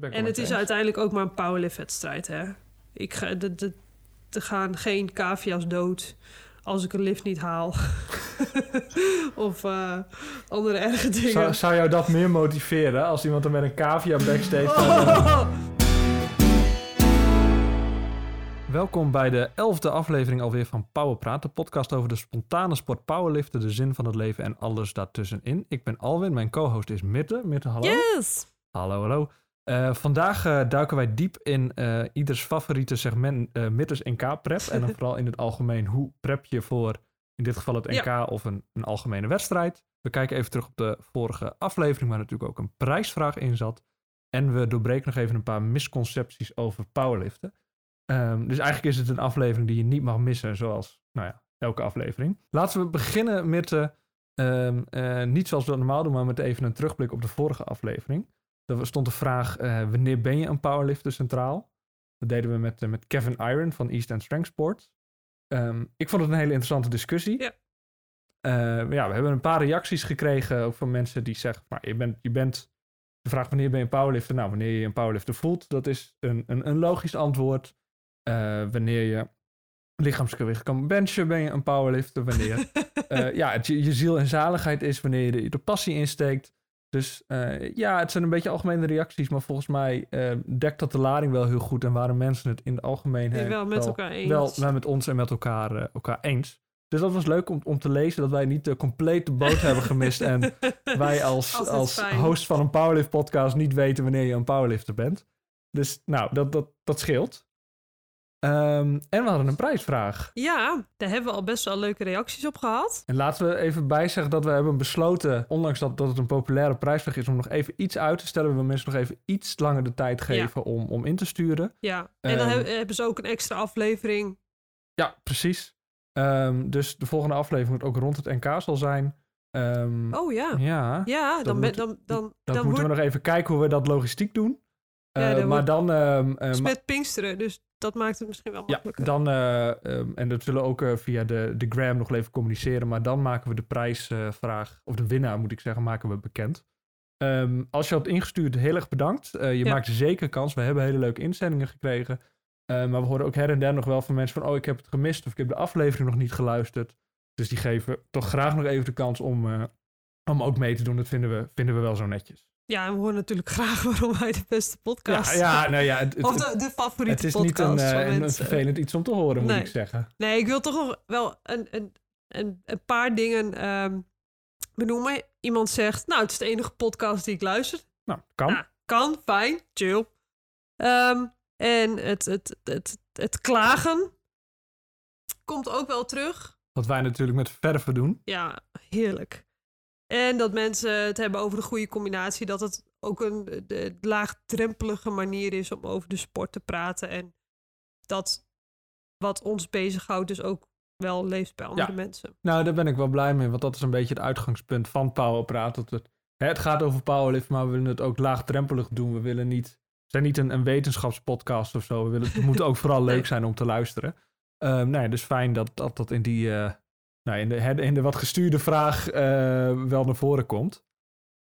ben ik En het is uiteindelijk ook maar een powerlift-wedstrijd, hè. Ik ga, de, de, er gaan geen cavia's dood als ik een lift niet haal. of eh, andere erge dingen. Zou, zou jou dat meer motiveren als iemand er met een cavia backstage Oh! Welkom bij de elfde aflevering alweer van Powerpraat, de podcast over de spontane sport powerliften, de zin van het leven en alles daartussenin. Ik ben Alwin, mijn co-host is Mitte. Mitte, hallo. Yes! Hallo, hallo. Eh, vandaag eh, duiken wij diep in eh, ieders favoriete segment, Mitters NK-prep. en dan vooral in het algemeen, hoe prep je voor in dit geval het NK of een, een algemene wedstrijd. We kijken even terug op de vorige aflevering, waar natuurlijk ook een prijsvraag in zat. En we doorbreken nog even een paar misconcepties over powerliften. Ehm, dus eigenlijk is het een aflevering die je niet mag missen, zoals nou ja, elke aflevering. Laten we beginnen met, eh, ehm, eh, niet zoals we dat normaal doen, maar met even een terugblik op de vorige aflevering. Er stond de vraag, eh, wanneer ben je een powerlifter centraal? Dat deden we met, eh, met Kevin Iron van East End Strength Sports. Ehm, ik vond het een hele interessante discussie. Ja. Eh, ja, we hebben een paar reacties gekregen ook van mensen die zeggen, maar je bent, je bent de vraag wanneer ben je een powerlifter? Nou, wanneer je een powerlifter voelt, dat is een, een, een logisch antwoord. Wanneer je lichaamsgewicht kan benchen, ben je een powerlifter. Wanneer ja, het je, je ziel en zaligheid is, wanneer je de, de passie insteekt. Dus eh, ja, het zijn een beetje algemene reacties, maar volgens mij eh, dekt dat de lading wel heel goed en waren mensen het in het algemeen Ja, wel met elkaar eens. wel wel met ons en met elkaar, eh, elkaar eens. Dus dat was leuk om, om te lezen dat wij niet de complete boot hebben gemist en wij als, Altijd als fijn. host van een powerlift podcast niet weten wanneer je een powerlifter bent. Dus nou, dat, dat, dat scheelt. Ehm, en we hadden een prijsvraag. Ja, daar hebben we al best wel leuke reacties op gehad. En laten we even bijzeggen dat we hebben besloten, ondanks dat, dat het een populaire prijsvraag is, om nog even iets uit te stellen. We willen mensen nog even iets langer de tijd geven om, om in te sturen. Ja, en dan Ehm. heb- hebben ze ook een extra aflevering. Ja, precies. Ehm, dus de volgende aflevering moet ook rond het NK zal zijn. Oh ja. Ja, Ja, dan, moet- dan, dan, dan moeten we nog even kijken hoe we dat logistiek doen. Ja, Eh, maar dan... ehm, eh, met Pinksteren, dus dat maakt het misschien wel ja, makkelijker. dan... eh, ehm, en dat zullen we ook via de, de gram nog even communiceren. Maar dan maken we de prijsvraag, of de winnaar moet ik zeggen, maken we bekend. Ehm, als je hebt ingestuurd, heel erg bedankt. Je Ja. maakt zeker kans. We hebben hele leuke inzendingen gekregen. Maar we horen ook her en der nog wel van mensen van... oh, ik heb het gemist of ik heb de aflevering nog niet geluisterd. Dus die geven toch graag nog even de kans om, om ook mee te doen. Dat vinden we, vinden we wel zo netjes. Ja, en we horen natuurlijk graag waarom wij de beste podcast Ja, ja, nou ja, het, het, Of de, de favoriete het is niet podcast een, eh, een, een vervelend iets om te horen, moet ik zeggen. Nee, ik wil toch nog wel een, een, een, een paar dingen ehm, benoemen. Iemand zegt, nou, het is de enige podcast die ik luister. Nou, kan. Nou, kan, fijn, chill. Ehm, en het, het, het, het klagen komt ook wel terug. Wat wij natuurlijk met verven doen. Ja, heerlijk. En dat mensen het hebben over de goede combinatie. Dat het ook een de, de laagdrempelige manier is om over de sport te praten. En dat wat ons bezighoudt dus ook wel leeft bij andere Ja. mensen. Nou, daar ben ik wel blij mee, want dat is een beetje het uitgangspunt van Powerpraat. Dat het, hè, het gaat over powerlift, maar we willen het ook laagdrempelig doen. We willen niet, we zijn niet een, een wetenschapspodcast of zo. We willen, het moet ook vooral leuk zijn om te luisteren. Ehm nee, dus fijn dat dat, dat in die, eh, nou, in de, in de wat gestuurde vraag eh, wel naar voren komt.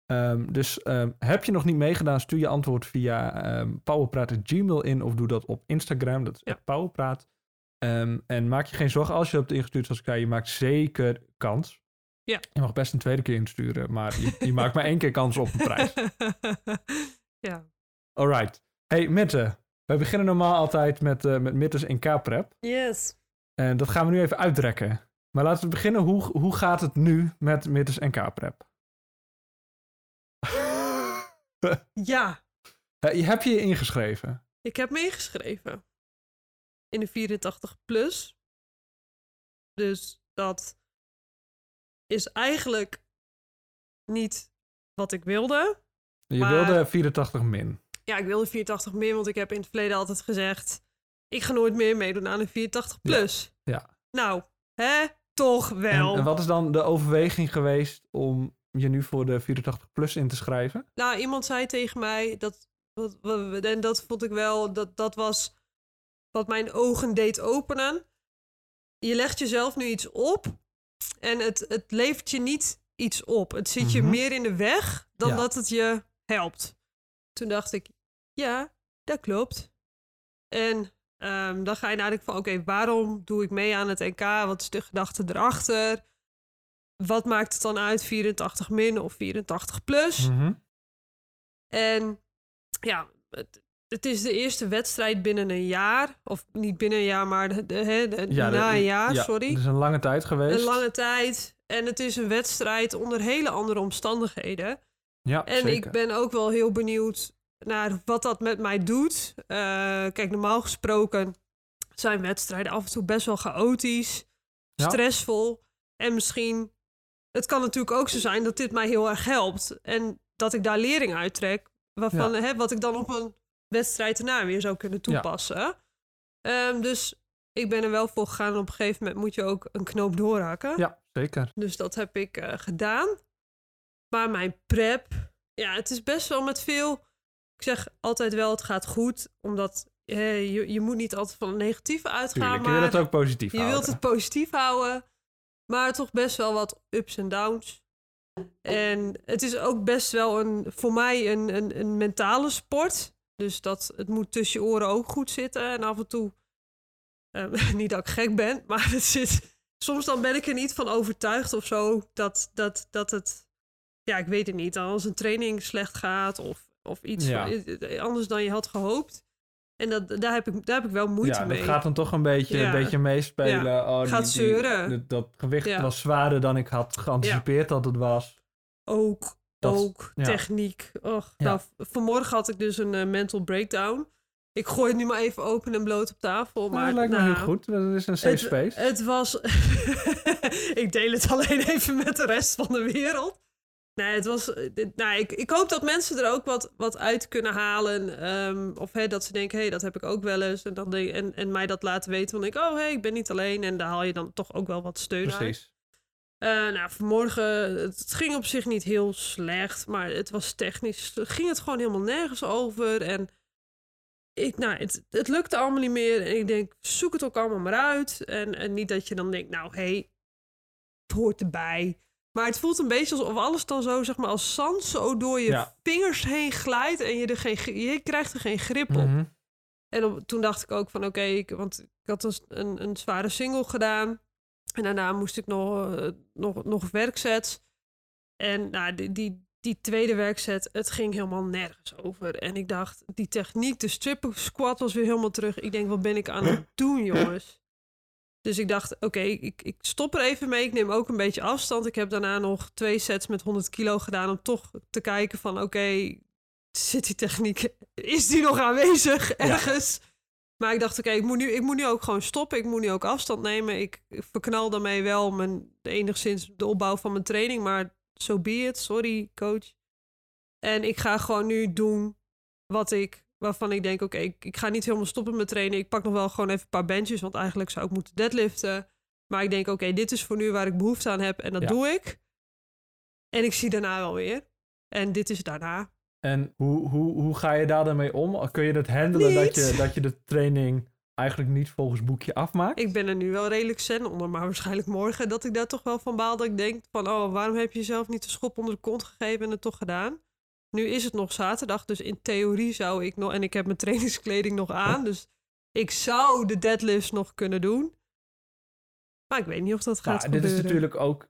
Ehm, dus ehm, heb je nog niet meegedaan, stuur je antwoord via ehm powerpraat.gmail in of doe dat op Instagram, dat is Ja. powerpraat. Ehm, en maak je geen zorgen als je hebt ingestuurd, zoals ik zei, je maakt zeker kans. Ja. Je mag best een tweede keer insturen, maar je, je maakt maar één keer kans op een prijs. ja. Alright. Hey, Mitte. Wij beginnen normaal altijd met, eh met Mitte's NK-prep. Yes. En dat gaan we nu even uitrekken. Maar laten we beginnen. Hoe, hoe gaat het nu met Mitte's NK-prep? Ja, Eh, heb je je ingeschreven? ik heb me ingeschreven. In de 84 plus. Dus dat is eigenlijk niet wat ik wilde. Je Maar- wilde 84 min. Ja, ik wilde 84 meer, want ik heb in het verleden altijd gezegd... ik ga nooit meer meedoen aan een 84 plus. ja. Nou, hè? Toch wel. en wat is dan de overweging geweest om je nu voor de 84 plus in te schrijven? Nou, iemand zei tegen mij dat. Wat, wat- en dat vond ik wel. Dat, dat was wat mijn ogen deed openen. Je legt jezelf nu iets op. En het, het levert je niet iets op. Het zit je Mhm. meer in de weg dan Ja. dat het je helpt. Toen dacht ik, ja, dat klopt. En ehm, dan ga je nadenken van, oké, waarom doe ik mee aan het NK? Wat is de gedachte erachter? Wat maakt het dan uit, 84 min of 84 plus? Mhm. En ja, het, het is de eerste wedstrijd binnen een jaar. Of niet binnen een jaar, maar de, de, hè, de- Ja, na een jaar, ja, sorry. Het is een lange tijd geweest. Een lange tijd. En het is een wedstrijd onder hele andere omstandigheden. Ja, En zeker. ik ben ook wel heel benieuwd naar wat dat met mij doet. Eh, kijk, normaal gesproken zijn wedstrijden af en toe best wel chaotisch, Ja. stressvol. En misschien, het kan natuurlijk ook zo zijn dat dit mij heel erg helpt. En dat ik daar lering uit trek, waarvan, hè, wat ik dan op een wedstrijd erna weer zou kunnen toepassen. Ehm, dus ik ben er wel voor gegaan op een gegeven moment moet je ook een knoop doorhakken. Ja, zeker. Dus dat heb ik eh, gedaan. Maar mijn prep, ja, het is best wel met veel. Ik zeg altijd wel, het gaat goed, omdat eh, je, je moet niet altijd van het negatieve uitgaan. Tuurlijk, je maar wil het ook positief je houden. wilt het positief houden, maar toch best wel wat ups en downs. En het is ook best wel een, voor mij een, een, een mentale sport. Dus dat, het moet tussen je oren ook goed zitten. En af en toe, eh, niet dat ik gek ben, maar het zit, soms dan ben ik er niet van overtuigd of zo dat, dat, dat het, ja, ik weet het niet, als een training slecht gaat of, of iets Ja. van- anders dan je had gehoopt. En dat, daar, heb ik, daar heb ik wel moeite ja, mee. dat gaat dan toch een beetje, Ja. een beetje meespelen. Oh, die- Gaat die- zeuren. dat- dat gewicht Ja. was zwaarder dan ik had geanticipeerd dat het was. Ook, Dat- ook, ja. techniek. Och, Ja. nou, vanmorgen had ik dus een eh, mental breakdown. Ik gooi het nu maar even open en bloot op tafel. Maar Maar dat lijkt me nou, heel goed. Dat is een safe Het, space. het was... ik deel het alleen even met de rest van de wereld. Nee, het was... eh, dit- Nou, ik, ik hoop dat mensen er ook wat, wat uit kunnen halen. ehm, of hè, dat ze denken, hé, hey, dat heb ik ook wel eens. En, dan denk, en, en mij dat laten weten. Want ik, oh, hé, hey, ik ben niet alleen. En daar haal je dan toch ook wel wat steun uit. Precies. Eh, nou, vanmorgen, het ging op zich niet heel slecht, maar het was technisch, ging het gewoon helemaal nergens over. En ik, nou, het, het lukte allemaal niet meer. En ik denk, zoek het ook allemaal maar uit. En, en niet dat je dan denkt, nou, hé, hey, het hoort erbij. Maar het voelt een beetje alsof alles dan zo, zeg maar, als zand zo door je Ja. vingers heen glijdt. En je, er geen, je krijgt er geen grip op. Mhm. En op- toen dacht ik ook van oké, want ik had dus een, een zware single gedaan. En daarna moest ik nog, eh, nog, nog werksets. En nou, die, die, die tweede werkset, het ging helemaal nergens over. En ik dacht, die techniek, de strip squat was weer helemaal terug. Ik denk, wat ben ik aan het doen, jongens? Dus ik dacht, oké, ik, ik stop er even mee. Ik neem ook een beetje afstand. Ik heb daarna nog twee sets met 100 kilo gedaan... om toch te kijken van, oké, zit die techniek... is die nog aanwezig ergens? Maar ik dacht, oké, ik, moet nu, ik moet nu ook gewoon stoppen. Ik moet nu ook afstand nemen. Ik verknal daarmee wel mijn, enigszins de opbouw van mijn training. Maar so be it. Sorry, coach. En ik ga gewoon nu doen wat ik, waarvan ik denk, oké, ik, ik ga niet helemaal stoppen met trainen. Ik pak nog wel gewoon even een paar benches, want eigenlijk zou ik moeten deadliften. Maar ik denk, oké, dit is voor nu waar ik behoefte aan heb en dat Ja. doe ik. En ik zie daarna wel weer. En dit is daarna. En hoe, hoe, hoe ga je daar dan mee om? Kun je dat handelen dat je, dat je de training eigenlijk niet volgens boekje afmaakt? Ik ben er nu wel redelijk zen onder, maar waarschijnlijk morgen dat ik daar toch wel van baal. Dat ik denk van, oh, waarom heb je jezelf niet de schop onder de kont gegeven en het toch gedaan? Nu is het nog zaterdag, dus in theorie zou ik nog, en ik heb mijn trainingskleding nog aan, dus ik zou de deadlifts nog kunnen doen. Maar ik weet niet of dat gaat Nou, dit is natuurlijk ook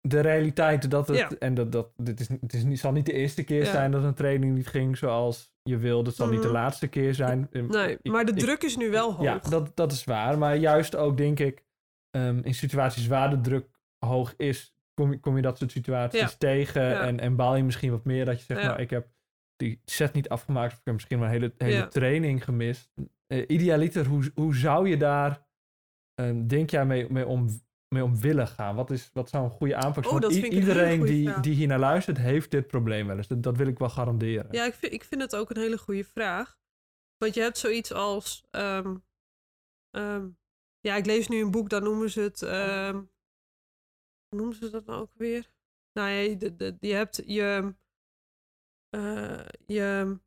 de realiteit dat het, Ja. en dat, dat dit is, het is niet, zal niet de eerste keer Ja. zijn dat een training niet ging zoals je wilde. Het zal niet de Mhm. laatste keer zijn. Ehm, Nee, ik- maar de ik- druk is nu wel hoog. Ja, dat, dat is waar. Maar juist ook, denk ik, ehm, in situaties waar de druk hoog is, kom je, kom je dat soort situaties tegen. En, en baal je misschien wat meer dat je zegt, nou, ik heb die set niet afgemaakt. Of ik heb misschien mijn hele, hele training gemist. Eh, idealiter, hoe, hoe zou je daar, ehm, denk jij, mee, mee, om, mee om willen gaan? Wat, is, wat zou een goede aanpak zijn? Oh, iedereen die, vraag. die hier naar luistert, heeft dit probleem wel eens. Dat, dat wil ik wel garanderen. Ja, ik vind, ik vind het ook een hele goede vraag. Want je hebt zoiets als. ehm, ehm, ja, ik lees nu een boek, dan noemen ze het. Hoe noemen ze dat nou ook weer? Nou ja, je, de- de- je hebt je. eh, je.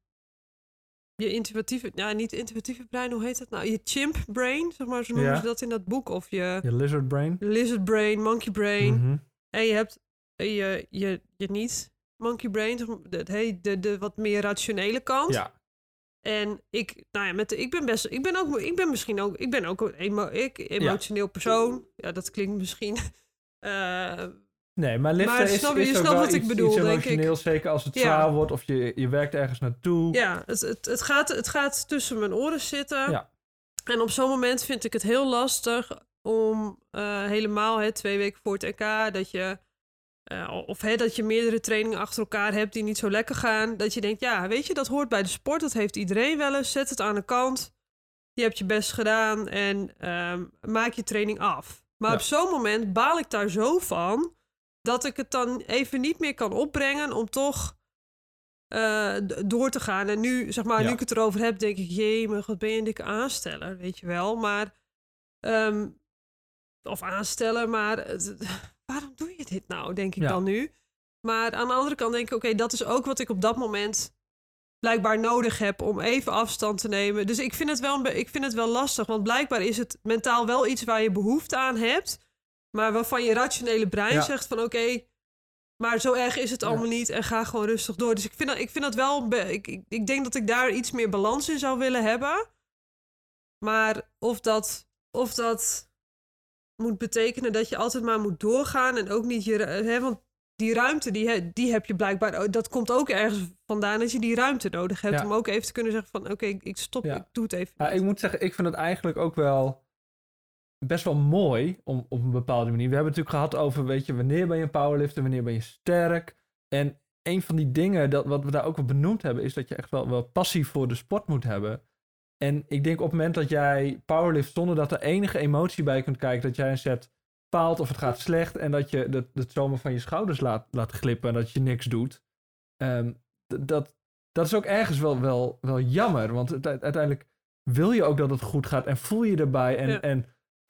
Je intuïtieve, ja, niet intuïtieve brein, hoe heet dat nou? Je chimp brain, zeg maar, zo noemen Ja. ze dat in dat boek. Of je Je lizard brain. lizard brain, monkey brain. Mhm. En je hebt eh, je, je, je niet monkey brain, de, hey, de, de wat meer rationele kant. Ja, En ik, nou ja, met de, ik ben best, ik ben ook, ik ben misschien ook, ik ben ook een emo, ik, emotioneel persoon. Ja, dat klinkt misschien. Uh, nee, maar liften maar, is, snap, is je snapt wat ik bedoel, denk ik. Zeker als het zwaar wordt of je, je werkt ergens naartoe. Ja, het, het, het, gaat, het gaat tussen mijn oren zitten. Ja. En op zo'n moment vind ik het heel lastig om uh, helemaal hè, twee weken voor het EK dat je uh, of hè, dat je meerdere trainingen achter elkaar hebt die niet zo lekker gaan. Dat je denkt, ja, weet je, dat hoort bij de sport. Dat heeft iedereen wel eens. Zet het aan de kant. Je hebt je best gedaan en um, maak je training af. Maar op zo'n moment baal ik daar zo van dat ik het dan even niet meer kan opbrengen om toch uh, door te gaan. En nu, zeg maar, nu ik het erover heb, denk ik, jee, maar wat ben je een dikke aansteller, weet je wel. Maar, um, of aanstellen, maar waarom doe je dit nou, denk ik dan nu. Maar aan de andere kant denk ik, oké, dat is ook wat ik op dat moment blijkbaar nodig heb om even afstand te nemen. Dus ik vind het wel, ik vind het wel lastig, want blijkbaar is het mentaal wel iets waar je behoefte aan hebt, maar waarvan je rationele brein zegt van oké, maar zo erg is het allemaal niet en ga gewoon rustig door. Dus ik vind dat, ik vind dat wel, ik, ik, ik denk dat ik daar iets meer balans in zou willen hebben. Maar of dat, of dat moet betekenen dat je altijd maar moet doorgaan en ook niet je. Hè, want die ruimte, die, die heb je blijkbaar. Dat komt ook ergens vandaan dat je die ruimte nodig hebt. Om ook even te kunnen zeggen: van oké, ik stop, ik doe het even. Ja, ik moet zeggen, ik vind het eigenlijk ook wel best wel mooi om, op een bepaalde manier. We hebben het natuurlijk gehad over, weet je, wanneer ben je een powerlifter, wanneer ben je sterk. En een van die dingen dat, wat we daar ook wel benoemd hebben, is dat je echt wel, wel passie voor de sport moet hebben. En ik denk op het moment dat jij powerlift zonder dat er enige emotie bij kunt kijken, dat jij een set paalt of het gaat slecht en dat je het, het zomaar van je schouders laat, laat glippen en dat je niks doet. Um, dat, dat is ook ergens wel, wel, wel jammer, want uiteindelijk wil je ook dat het goed gaat en voel je erbij en, en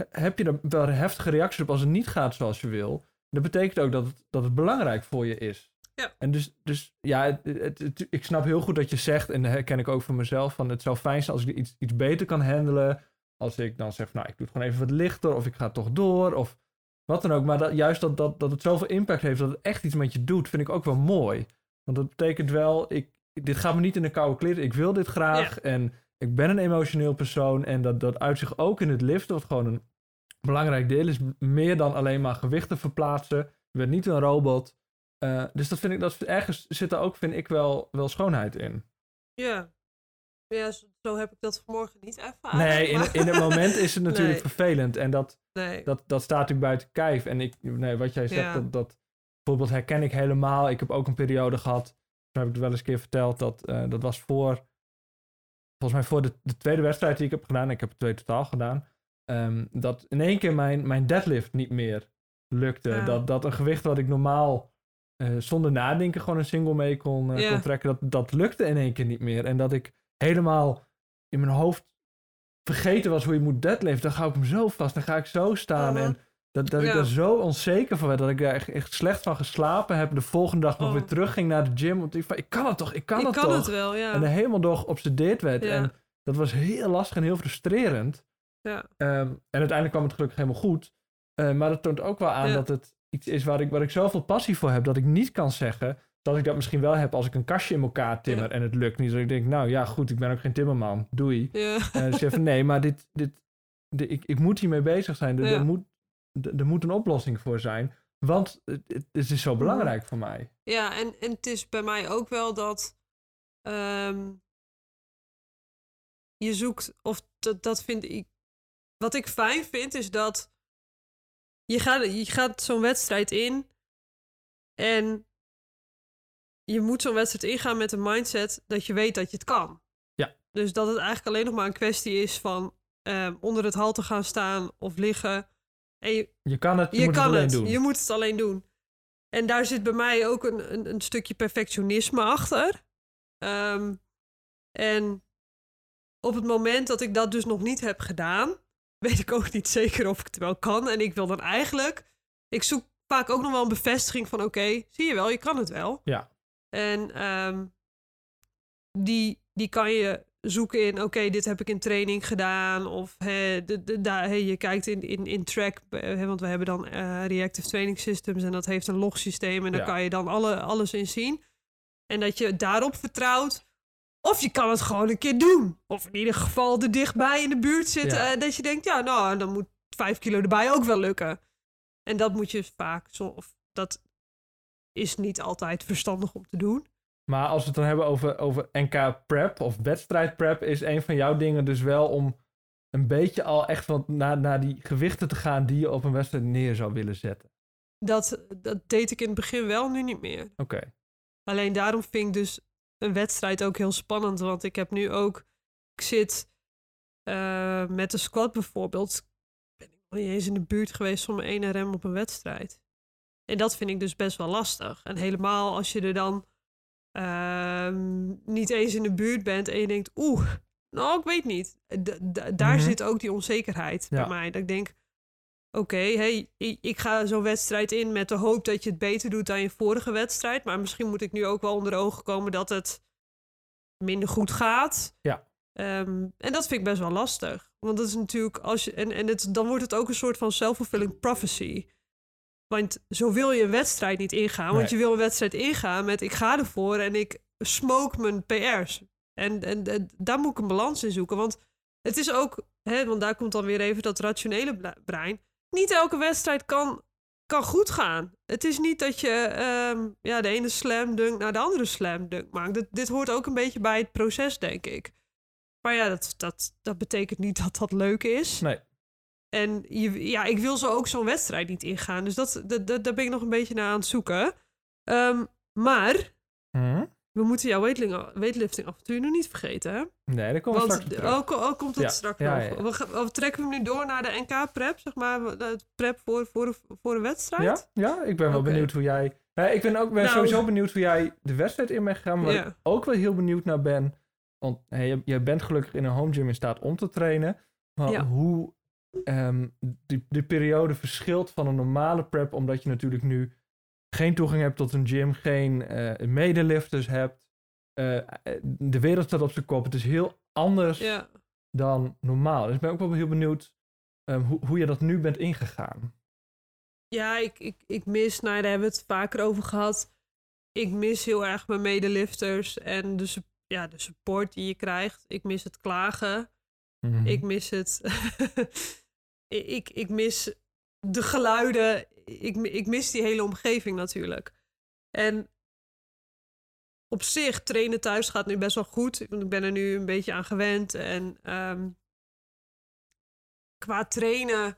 heb je er wel heftige reacties op als het niet gaat zoals je wil. Dat betekent ook dat het, dat het belangrijk voor je is. Ja. En dus, dus ja, het, ik snap heel goed dat je zegt, en dat herken ik ook van mezelf, van het zou fijn zijn als ik iets, iets beter kan handelen. Als ik dan zeg, nou, ik doe het gewoon even wat lichter, of ik ga toch door, of wat dan ook. Maar dat, juist dat, dat, dat het zoveel impact heeft, dat het echt iets met je doet, vind ik ook wel mooi. Want dat betekent wel, ik, dit gaat me niet in de koude kleren, ik wil dit graag. En ik ben een emotioneel persoon en dat, dat uit zich ook in het liften, wat gewoon een belangrijk deel is, meer dan alleen maar gewichten verplaatsen. Je bent niet een robot. Uh, dus dat vind ik, dat ergens zit er ook, vind ik, wel, wel schoonheid in. Ja. Ja, zo, heb ik dat vanmorgen niet even Nee, in, in het moment is het natuurlijk vervelend. En dat, nee. dat, dat staat natuurlijk buiten kijf. En ik, nee, wat jij zegt, dat, dat bijvoorbeeld herken ik helemaal. Ik heb ook een periode gehad, zo heb ik het wel eens een keer verteld, dat, uh, dat was voor, volgens mij voor de, de tweede wedstrijd die ik heb gedaan. Ik heb er twee totaal gedaan. Um, dat in één keer mijn, mijn deadlift niet meer lukte. Dat, dat een gewicht wat ik normaal uh, zonder nadenken gewoon een single mee kon, uh, kon trekken. Dat, dat lukte in één keer niet meer. En dat ik helemaal in mijn hoofd vergeten was hoe je moet deadlift. Dan ga ik hem zo vast, dan ga ik zo staan. En dat, dat ik daar zo onzeker van werd. Dat ik daar echt, echt slecht van geslapen heb. De volgende dag nog oh. weer terug ging naar de gym. Want ik, ik kan het toch, ik kan ik het kan toch. Het wel, ja. En er helemaal door geobsedeerd werd. En dat was heel lastig en heel frustrerend. Ja. Um, en uiteindelijk kwam het gelukkig helemaal goed. Uh, maar dat toont ook wel aan dat het iets is waar ik, waar ik zoveel passie voor heb, dat ik niet kan zeggen dat ik dat misschien wel heb als ik een kastje in elkaar timmer en het lukt niet. Dat ik denk, nou ja, goed, ik ben ook geen timmerman. Doei. Ja. En dus nee, maar dit, dit, dit, ik, ik moet hiermee bezig zijn. Er, er, moet, er, moet een oplossing voor zijn. Want het, het is zo belangrijk voor mij. Ja, en, en het is bij mij ook wel dat um, je zoekt, of dat, dat vind ik, wat ik fijn vind, is dat je gaat, je gaat zo'n wedstrijd in en je moet zo'n wedstrijd ingaan met een mindset dat je weet dat je het kan. Ja. Dus dat het eigenlijk alleen nog maar een kwestie is van um, onder het hal te gaan staan of liggen. En je, je kan het, je, je moet kan het alleen doen. Je moet het alleen doen. En daar zit bij mij ook een, een, een stukje perfectionisme achter. Um, en op het moment dat ik dat dus nog niet heb gedaan, weet ik ook niet zeker of ik het wel kan. En ik wil dan eigenlijk, ik zoek vaak ook nog wel een bevestiging van: oké, zie je wel, je kan het wel. Ja. En um, die, die kan je zoeken in: oké, dit heb ik in training gedaan. Of he, de, de, de, je kijkt in, in, in track, he, want we hebben dan uh, reactive training systems en dat heeft een logsysteem. En daar kan je dan alle, alles in zien. En dat je daarop vertrouwt Of je kan het gewoon een keer doen. Of in ieder geval er dichtbij in de buurt zitten. Ja. Dat je denkt, ja, nou, dan moet vijf kilo erbij ook wel lukken. En dat moet je vaak, zo, of dat is niet altijd verstandig om te doen. Maar als we het dan hebben over, over NK prep of wedstrijd prep, is een van jouw dingen dus wel om een beetje al echt van naar, naar die gewichten te gaan die je op een wedstrijd neer zou willen zetten. Dat, dat deed ik in het begin wel, nu niet meer. Oké. Alleen daarom vind ik dus een wedstrijd ook heel spannend. Want ik heb nu ook, ik zit eh, met de squat bijvoorbeeld, ben ik nog niet eens in de buurt geweest van mijn ene rem op een wedstrijd. En dat vind ik dus best wel lastig. En helemaal als je er dan ehm, niet eens in de buurt bent en je denkt, oeh, nou, ik weet niet. D- daar Mhm. zit ook die onzekerheid Ja. bij mij. Dat ik denk, oké, hey, ik ga zo'n wedstrijd in met de hoop dat je het beter doet dan je vorige wedstrijd. Maar misschien moet ik nu ook wel onder ogen komen dat het minder goed gaat. Ja. Ehm, en dat vind ik best wel lastig. Want dat is natuurlijk als je. En, en het, dan wordt het ook een soort van self-fulfilling prophecy. Want zo wil je een wedstrijd niet ingaan. Want je wil een wedstrijd ingaan met ik ga ervoor en ik smoke mijn PR's. En, en, en daar moet ik een balans in zoeken. Want het is ook, hè, want daar komt dan weer even dat rationele brein. Niet elke wedstrijd kan, kan goed gaan. Het is niet dat je ehm, ja, de ene slam dunk naar de andere slam dunk maakt. Dit, dit hoort ook een beetje bij het proces, denk ik. Maar ja, dat, dat, dat betekent niet dat dat leuk is. Nee. En je, ja, ik wil zo ook zo'n wedstrijd niet ingaan. Dus dat, dat, dat- daar ben ik nog een beetje naar aan het zoeken. Ehm, maar Hm? we moeten jouw weightlifting, avontuur nog niet vergeten, hè? Nee, daar komen we Want straks terug. ook, ook komt dat Ja, straks ja, nog. ja, ja. We, gaan- we trekken hem nu door naar de NK-prep, zeg maar. De prep voor, voor, voor een wedstrijd. Ja, ja, ik ben wel benieuwd hoe jij... Ik ben ook ben Nou. sowieso benieuwd hoe jij de wedstrijd in bent gegaan. Maar ik ook wel heel benieuwd naar ben... Want hey, je, je bent gelukkig in een home gym in staat om te trainen. Maar hoe ehm, die, die periode verschilt van een normale prep... omdat je natuurlijk nu geen toegang hebt tot een gym... geen eh medelifters hebt. Eh, eh, de wereld staat op zijn kop. Het is heel anders Ja. dan normaal. Dus ik ben ook wel heel benieuwd... ehm, hoe, hoe je dat nu bent ingegaan. Ja, ik, ik, ik mis, nou, daar hebben we het vaker over gehad. Ik mis heel erg mijn medelifters en de, ja, de support die je krijgt. Ik mis het klagen. Mhm. Ik mis het. ik, ik, mis de geluiden. Ik, ik mis die hele omgeving natuurlijk. En op zich, trainen thuis gaat nu best wel goed. Ik ben er nu een beetje aan gewend. En ehm, qua trainen.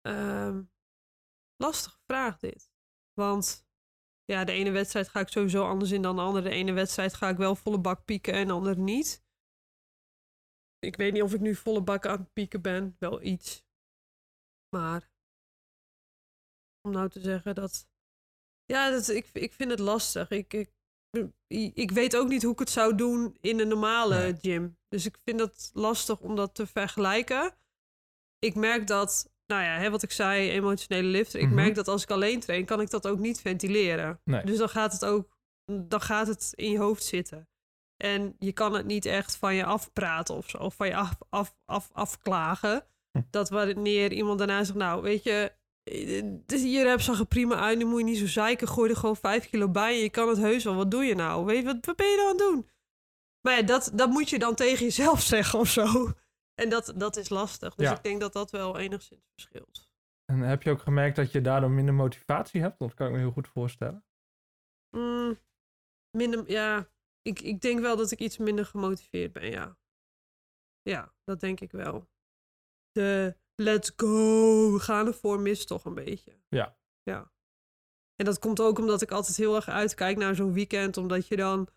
ehm, lastige vraag dit. Want ja, de ene wedstrijd ga ik sowieso anders in dan de andere. De ene wedstrijd ga ik wel volle bak pieken en de andere niet. Ik weet niet of ik nu volle bak aan het pieken ben. Wel iets. Maar om nou te zeggen dat. Ja, dat, ik, ik vind het lastig. Ik, ik, ik weet ook niet hoe ik het zou doen in een normale Nee. gym. Dus ik vind het lastig om dat te vergelijken. Ik merk dat, nou ja, hè, wat ik zei, emotionele lifter. Ik Mhm. merk dat als ik alleen train, kan ik dat ook niet ventileren. Nee. Dus dan gaat het ook, dan gaat het in je hoofd zitten. En je kan het niet echt van je afpraten of zo, of van je af, af, af, afklagen. Hm. Dat wanneer iemand daarna zegt, nou, weet je, eh, dus je rep zag er prima uit, nu moet je niet zo zeiken, gooi er gewoon vijf kilo bij en je kan het heus wel. Wat doe je nou? Weet je, wat, wat ben je nou aan het doen? Maar ja, dat, dat moet je dan tegen jezelf zeggen of zo. En dat, dat is lastig. Dus Ja. ik denk dat dat wel enigszins verschilt. En heb je ook gemerkt dat je daardoor minder motivatie hebt? Dat kan ik me heel goed voorstellen. Mm, minder, ja, ik, ik denk wel dat ik iets minder gemotiveerd ben, ja. Ja, dat denk ik wel. De let's go, we gaan ervoor mist toch een beetje. Ja. Ja. En dat komt ook omdat ik altijd heel erg uitkijk naar zo'n weekend, omdat je dan...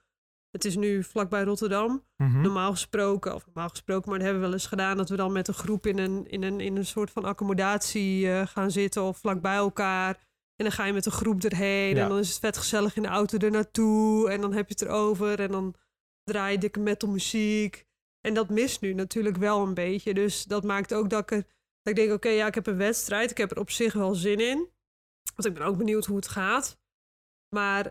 Het is nu vlakbij Rotterdam. Mhm. Normaal gesproken, of normaal gesproken, maar dat hebben we wel eens gedaan, dat we dan met een groep in een, in een, in een soort van accommodatie eh, gaan zitten of vlak bij elkaar. En dan ga je met een groep erheen Ja. en dan is het vet gezellig in de auto er naartoe en dan heb je het erover en dan draai je dikke metal muziek. En dat mist nu natuurlijk wel een beetje, dus dat maakt ook dat ik, er, dat ik denk, oké, ja, ik heb een wedstrijd, ik heb er op zich wel zin in. Want ik ben ook benieuwd hoe het gaat. Maar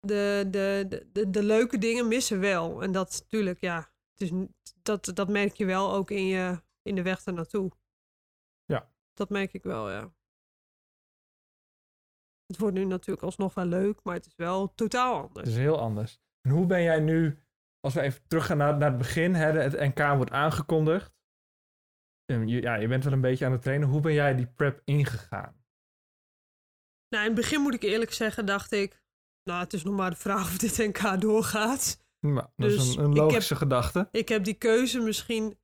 de, de, de, de, de leuke dingen missen wel. En dat natuurlijk, ja, n- dat, dat merk je wel ook in, je, in de weg ernaartoe. Ja. Dat merk ik wel, ja. Het wordt nu natuurlijk alsnog wel leuk, maar het is wel totaal Het anders. is heel anders. En hoe ben jij nu als we even teruggaan naar, naar het begin, hè, het NK wordt aangekondigd. Je, ja, je bent wel een beetje aan het trainen. Hoe ben jij die prep ingegaan? Nou, in het begin moet ik eerlijk zeggen, dacht ik, nou, het is nog maar de vraag of dit NK doorgaat. Nou, dat Dus is een, een ik logische heb- gedachte. Ik heb die keuze misschien.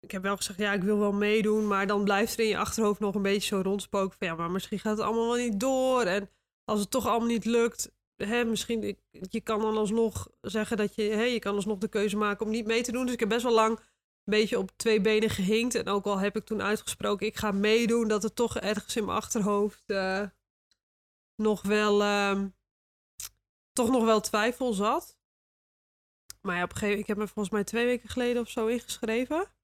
Ik heb wel gezegd, ja, ik wil wel meedoen. Maar dan blijft er in je achterhoofd nog een beetje zo rondspoken van ja, maar misschien gaat het allemaal wel niet door. En als het toch allemaal niet lukt, hè, misschien, ik- je kan dan alsnog zeggen dat je, hè, je kan alsnog de keuze maken om niet mee te doen. Dus ik heb best wel lang een beetje op twee benen gehinkt. En ook al heb ik toen uitgesproken, ik ga meedoen, dat er toch ergens in mijn achterhoofd eh, nog wel, ehm, toch nog wel twijfel zat. Maar ja, op een gegeven moment, ik heb me volgens mij twee weken geleden of zo ingeschreven.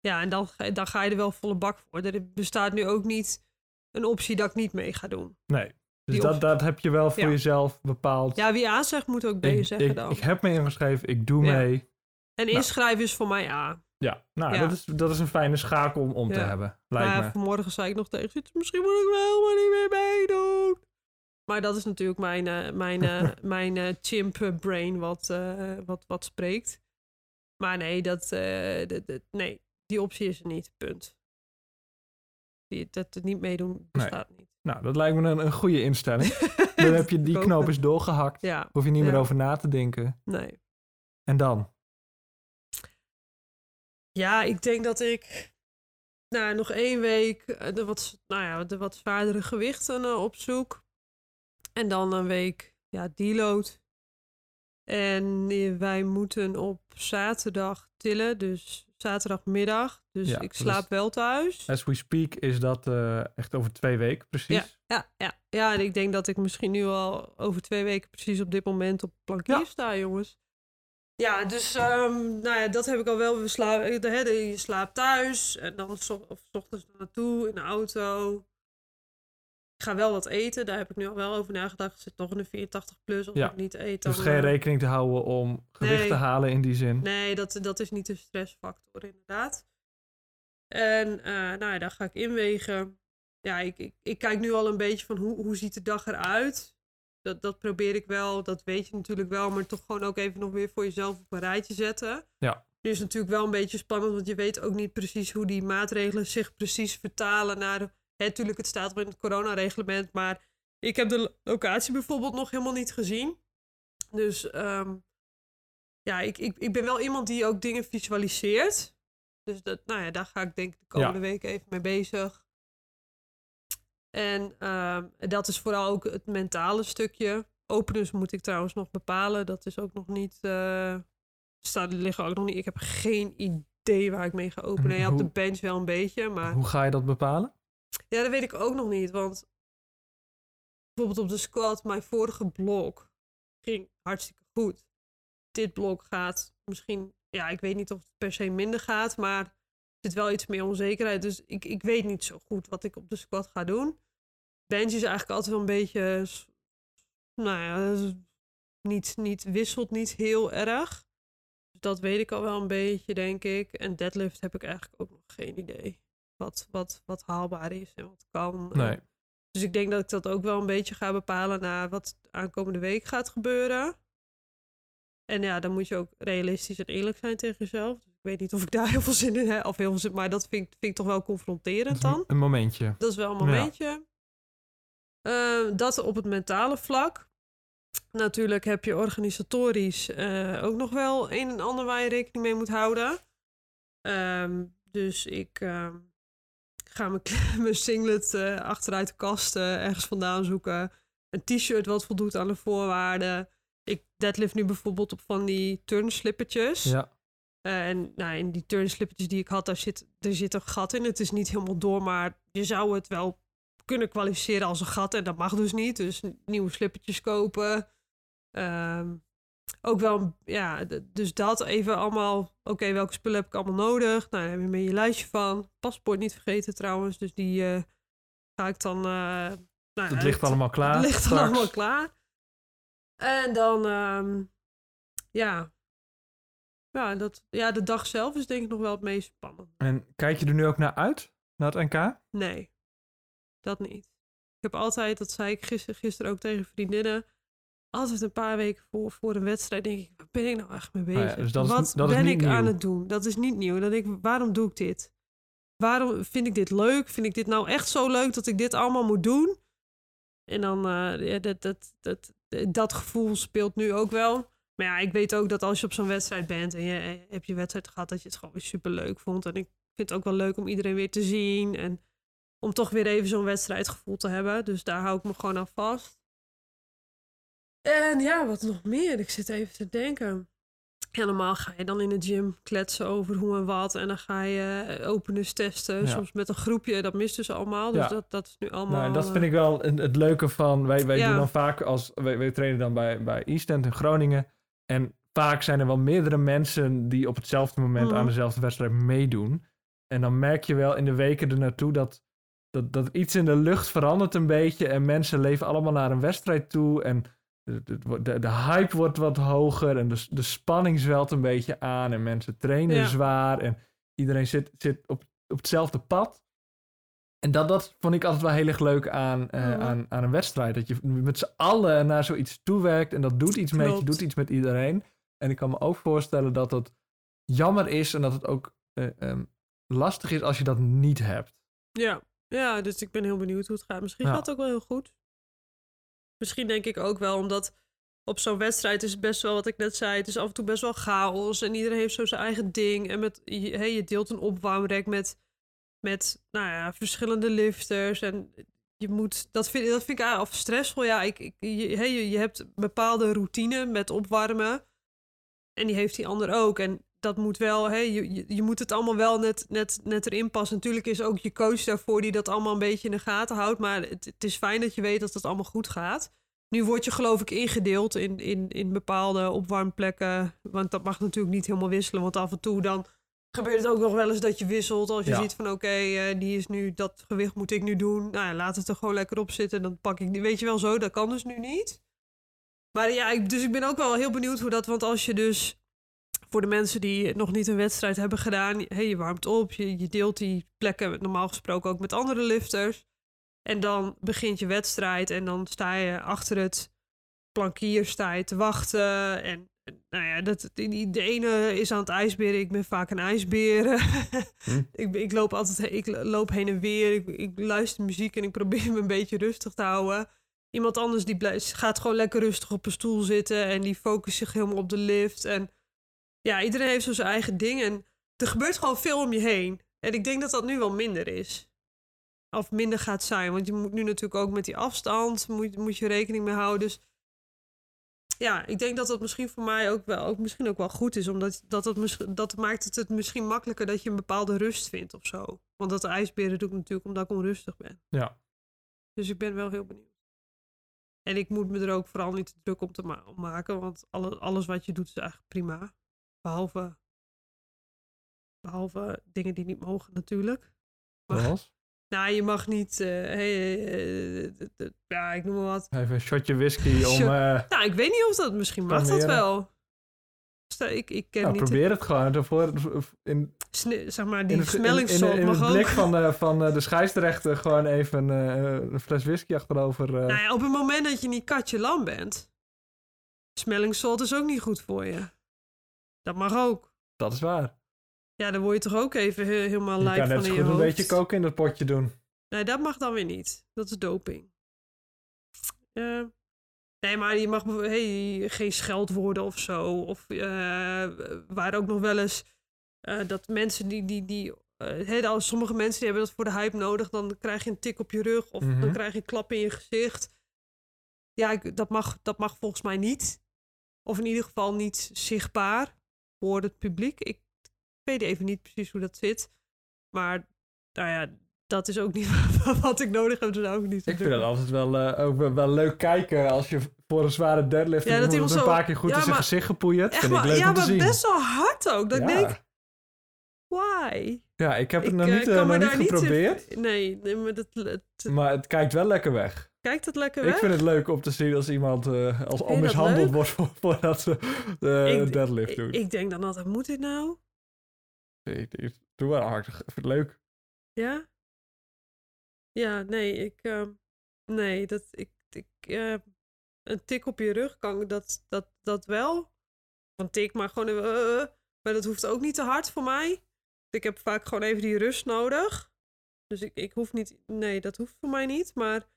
Ja, en dan, ga- dan ga je er wel volle bak voor. Er bestaat nu ook niet een optie dat ik niet mee ga doen. Nee. Dus Die dat, dat heb je wel voor Ja. jezelf bepaald. Ja, wie A zegt, moet ook B ik, zeggen ik, dan. ik heb me ingeschreven, ik doe Ja. mee. En Nou. inschrijven is voor mij A. Ja, nou, Ja. Dat, is, dat is een fijne schakel om, om te Ja. hebben, lijkt maar me. vanmorgen zei ik nog tegen misschien moet ik wel helemaal niet meer meedoen. Maar dat is natuurlijk mijn, eh, mijn, eh, mijn eh, chimp brain wat, wat, wat spreekt. Maar nee, dat, dat- dat- nee, die optie is er niet. Punt. Die, dat het niet meedoen bestaat niet. Nou, dat lijkt me een, een goede instelling. Dan heb je die knoop eens doorgehakt. Ja, Hoef je niet meer over na te denken. nee. En dan? Ja, ik denk dat ik nou, nog één week eh, de wat, nou ja, de wat zwaardere gewichten eh, opzoek. En dan een week ja, deload. En eh, wij moeten op zaterdag tillen, dus zaterdagmiddag. Dus Ja, ik is- slaap wel thuis. As we speak is dat eh, echt over twee weken, precies. Ja, ja. ja, en ik denk dat ik misschien nu al over twee weken precies op dit moment op plankier Ja. sta, jongens. Ja, dus ehm, nou ja, dat heb ik al wel. We sla eh, je slaapt thuis en dan so of 's ochtends naartoe in de auto. Ik ga wel wat eten, daar heb ik nu al wel over nagedacht. Ik zit nog in de 84 plus, als Ja. ik niet eet. Dus geen eh, rekening te houden om gewicht Nee. te halen in die zin. Nee, dat, dat is niet de stressfactor, inderdaad. En eh, nou ja, daar ga ik inwegen. Ja, ik, ik, ik kijk nu al een beetje van hoe, hoe ziet de dag eruit. Dat, dat probeer ik wel, dat weet je natuurlijk wel, maar toch gewoon ook even nog weer voor jezelf op een rijtje zetten. Ja. Nu is natuurlijk wel een beetje spannend, want je weet ook niet precies hoe die maatregelen zich precies vertalen naar. Hè, natuurlijk, het staat wel in het coronareglement, maar ik heb de lo- locatie bijvoorbeeld nog helemaal niet gezien. Dus ehm, ja, ik, ik, ik ben wel iemand die ook dingen visualiseert. Dus dat, nou ja, daar ga ik denk ik de komende week even mee bezig. En ehm, dat is vooral ook het mentale stukje. Openers moet ik trouwens nog bepalen. Dat is ook nog niet. eh staan, liggen ook nog niet. Ik heb geen idee waar ik mee ga openen. Ja, op de bench wel een beetje. Maar Hoe ga je dat bepalen? Ja, dat weet ik ook nog niet. Want bijvoorbeeld op de squat, mijn vorige blok ging hartstikke goed. Dit blok gaat misschien, ja, ik weet niet of het per se minder gaat, maar er zit wel iets meer onzekerheid. Dus ik, ik weet niet zo goed wat ik op de squat ga doen. Bench is eigenlijk altijd wel een beetje, nou ja, niet, niet, wisselt niet heel erg. Dus dat weet ik al wel een beetje, denk ik. En deadlift heb ik eigenlijk ook nog geen idee wat, wat, wat haalbaar is en wat kan. Nee. Dus ik denk dat ik dat ook wel een beetje ga bepalen naar wat aankomende week gaat gebeuren. En ja, dan moet je ook realistisch en eerlijk zijn tegen jezelf. Dus ik weet niet of ik daar heel veel zin in heb. Of heel veel zin, maar dat vind, ik- vind ik toch wel confronterend dan. Een momentje. Dat is wel een momentje. Eh, dat op het mentale vlak. Natuurlijk heb je organisatorisch eh, ook nog wel een en ander waar je rekening mee moet houden. Ehm, dus ik ehm, ga mijn, mijn singlet eh, achteruit de kast ergens vandaan zoeken. Een t-shirt wat voldoet aan de voorwaarden. Ik deadlift nu bijvoorbeeld op van die turnslippertjes. Ja. Eh, en nou, in die turnslippertjes die ik had, daar zit, er zit een gat in. Het is niet helemaal door, maar je zou het wel kunnen kwalificeren als een gat. En dat mag dus niet. Dus nieuwe slippertjes kopen. Ehm, ook wel, ja, dus dat even allemaal. Oké, welke spullen heb ik allemaal nodig? Nou, daar heb je mee je lijstje van. Paspoort niet vergeten trouwens. Dus die eh, ga ik dan. eh nou, Het ligt allemaal klaar. het ligt straks. allemaal klaar. En dan, ehm, ja. Ja, dat, ja, de dag zelf is denk ik nog wel het meest spannend. En kijk je er nu ook naar uit? Naar het NK? Nee, dat niet. Ik heb altijd, dat zei ik gisteren, gisteren ook tegen vriendinnen. Altijd een paar weken voor, voor een wedstrijd denk ik, waar ben ik nou echt mee bezig? Ah ja, dus dat is- Wat dat ben ik aan het doen? Dat is niet nieuw. Dan denk ik, waarom doe ik dit? Waarom vind ik dit leuk? Vind ik dit nou echt zo leuk dat ik dit allemaal moet doen? En dan, eh, ja, dat, dat, dat, dat gevoel speelt nu ook wel. Maar ja, ik weet ook dat als je op zo'n wedstrijd bent en je eh, hebt je wedstrijd gehad, dat je het gewoon weer super leuk vond. En ik vind het ook wel leuk om iedereen weer te zien. En om toch weer even zo'n wedstrijdgevoel te hebben. Dus daar hou ik me gewoon aan vast. En ja, wat nog meer? Ik zit even te denken. Ja, normaal ga je dan in de gym kletsen over hoe en wat. En dan ga je eh, openers testen. Ja. Soms met een groepje. Dat mist dus allemaal. Dus Ja. dat, dat is nu allemaal... Nou, en dat eh, vind ik wel een- het leuke van. Wij, wij Ja. doen dan vaak als. Wij, wij trainen dan bij, bij Eastend in Groningen. En vaak zijn er wel meerdere mensen die op hetzelfde moment Mhm. aan dezelfde wedstrijd meedoen. En dan merk je wel in de weken ernaartoe dat, dat, dat iets in de lucht verandert een beetje. En mensen leven allemaal naar een wedstrijd toe. En de, de, hype wordt wat hoger. En de, de spanning zwelt een beetje aan. En mensen trainen Ja. zwaar. En iedereen zit, zit op, op hetzelfde pad. En dat, dat vond ik altijd wel heel erg leuk aan, eh, aan, aan een wedstrijd. Dat je met z'n allen naar zoiets toewerkt. En dat doet iets met je, doet iets met iedereen. En ik kan me ook voorstellen dat het jammer is en dat het ook eh, ehm, lastig is als je dat niet hebt. Ja. ja, dus ik ben heel benieuwd hoe het gaat. Misschien Ja. gaat het ook wel heel goed. Misschien denk ik ook wel, omdat op zo'n wedstrijd is het best wel wat ik net zei. Het is af en toe best wel chaos en iedereen heeft zo zijn eigen ding. En met, hey, je deelt een opwarmrek met, met nou ja, verschillende lifters. En je moet, dat vind, dat vind ik of stressvol. Ja, ik, ik, je, hey, je, hebt bepaalde routine met opwarmen. En die heeft die ander ook. En dat moet wel, hè, je, je, moet het allemaal wel net, net, net erin passen. Natuurlijk is ook je coach daarvoor die dat allemaal een beetje in de gaten houdt. Maar het, het is fijn dat je weet dat het allemaal goed gaat. Nu word je geloof ik ingedeeld in, in, in bepaalde opwarmplekken. Want dat mag natuurlijk niet helemaal wisselen. Want af en toe dan gebeurt het ook nog wel eens dat je wisselt. Als je Ja. ziet van oké, eh, die is nu, dat gewicht moet ik nu doen. Nou ja, laat het er gewoon lekker op zitten. Dan pak ik die, weet je wel zo. Dat kan dus nu niet. Maar ja, ik, dus ik ben ook wel heel benieuwd hoe dat... Want als je dus voor de mensen die nog niet een wedstrijd hebben gedaan... Hey, je warmt op, je, je deelt die plekken normaal gesproken ook met andere lifters. En dan begint je wedstrijd en dan sta je achter het plankier sta je te wachten. En nou ja, dat, die- de ene is aan het ijsberen, ik ben vaak een ijsbeer. Hm. ik, ik loop altijd ik loop heen en weer, ik, ik luister muziek en ik probeer me een beetje rustig te houden. Iemand anders die blijft, gaat gewoon lekker rustig op een stoel zitten en die focust zich helemaal op de lift. En ja, iedereen heeft zo zijn eigen ding en er gebeurt gewoon veel om je heen. En ik denk dat dat nu wel minder is. Of minder gaat zijn, want je moet nu natuurlijk ook met die afstand, moet, moet je rekening mee houden. Dus ja, ik denk dat dat misschien voor mij ook wel, ook misschien ook wel goed is. Omdat dat, misschien- dat maakt het, het misschien makkelijker dat je een bepaalde rust vindt of zo. Want dat de ijsberen doe ik natuurlijk omdat ik onrustig ben. Ja. Dus ik ben wel heel benieuwd. En ik moet me er ook vooral niet te druk om te ma- om maken. Want alle, alles wat je doet is eigenlijk prima. Behalve, behalve dingen die niet mogen natuurlijk. Maar- Zoals? Nou, je mag niet... eh, hey, eh, eh, ja, ik noem maar wat. Even een shotje whisky om... Shot- Nou, ik weet niet of dat... Misschien mag dat wel. Ik, ik ken nou, niet... probeer het gewoon. Ervoor, in, sne- zeg maar, in die in, in, smellingssoort in mag het ook. blik van de, van de scheidsrechter gewoon even een fles whisky achterover. Nou ja, op het moment dat je niet katje lam bent... Smellingsalt is ook niet goed voor je. Dat mag ook. Dat is waar. Ja, dan word je toch ook even he- helemaal Je kan van net zo in je goed een hoofd. beetje koken in dat potje doen. Nee, dat mag dan weer niet. Dat is doping. Eh, nee, maar je mag hey, geen scheldwoorden of zo. Of eh waar ook nog wel eens eh, dat mensen die. die, die eh, hè, als sommige mensen die hebben dat voor de hype nodig. Dan krijg je een tik op je rug of Mhm. dan krijg je een klap in je gezicht. Ja, ik- dat, mag, dat mag volgens mij niet. Of in ieder geval niet zichtbaar voor het publiek. Ik weet even niet precies hoe dat zit. Maar nou ja, dat is ook niet wat ik nodig heb. Dus ook niet Ik vind dat altijd wel, eh, ook wel, leuk kijken als je voor een zware deadlift Ja, dat iemand een zo- paar keer goed Ja, in zijn maar- gezicht gepoeierd. Vind ik leuk ja, om te maar zien. best wel hard ook. Dat ik ja. denk, why? ja, ik heb het Ik, nog eh, niet, eh, nog niet in- geprobeerd. Nee, nee, maar dat, het, Maar het kijkt wel lekker weg. Kijkt het lekker Ik weg? vind het leuk om te zien als iemand eh, als al mishandeld wordt voor- voordat ze de Ik- deadlift ik, doen. ik denk dan altijd, moet dit nou? Ik, ik, doe wel hard. Ik vind het leuk. Ja? Ja, nee, ik... ehm, nee, dat... Ik, ik, eh, een tik op je rug kan dat, dat, dat wel. Een tik, maar gewoon even... eh, eh. maar dat hoeft ook niet te hard voor mij. Ik heb vaak gewoon even die rust nodig. Dus ik, ik hoef niet... Nee, dat hoeft voor mij niet. Maar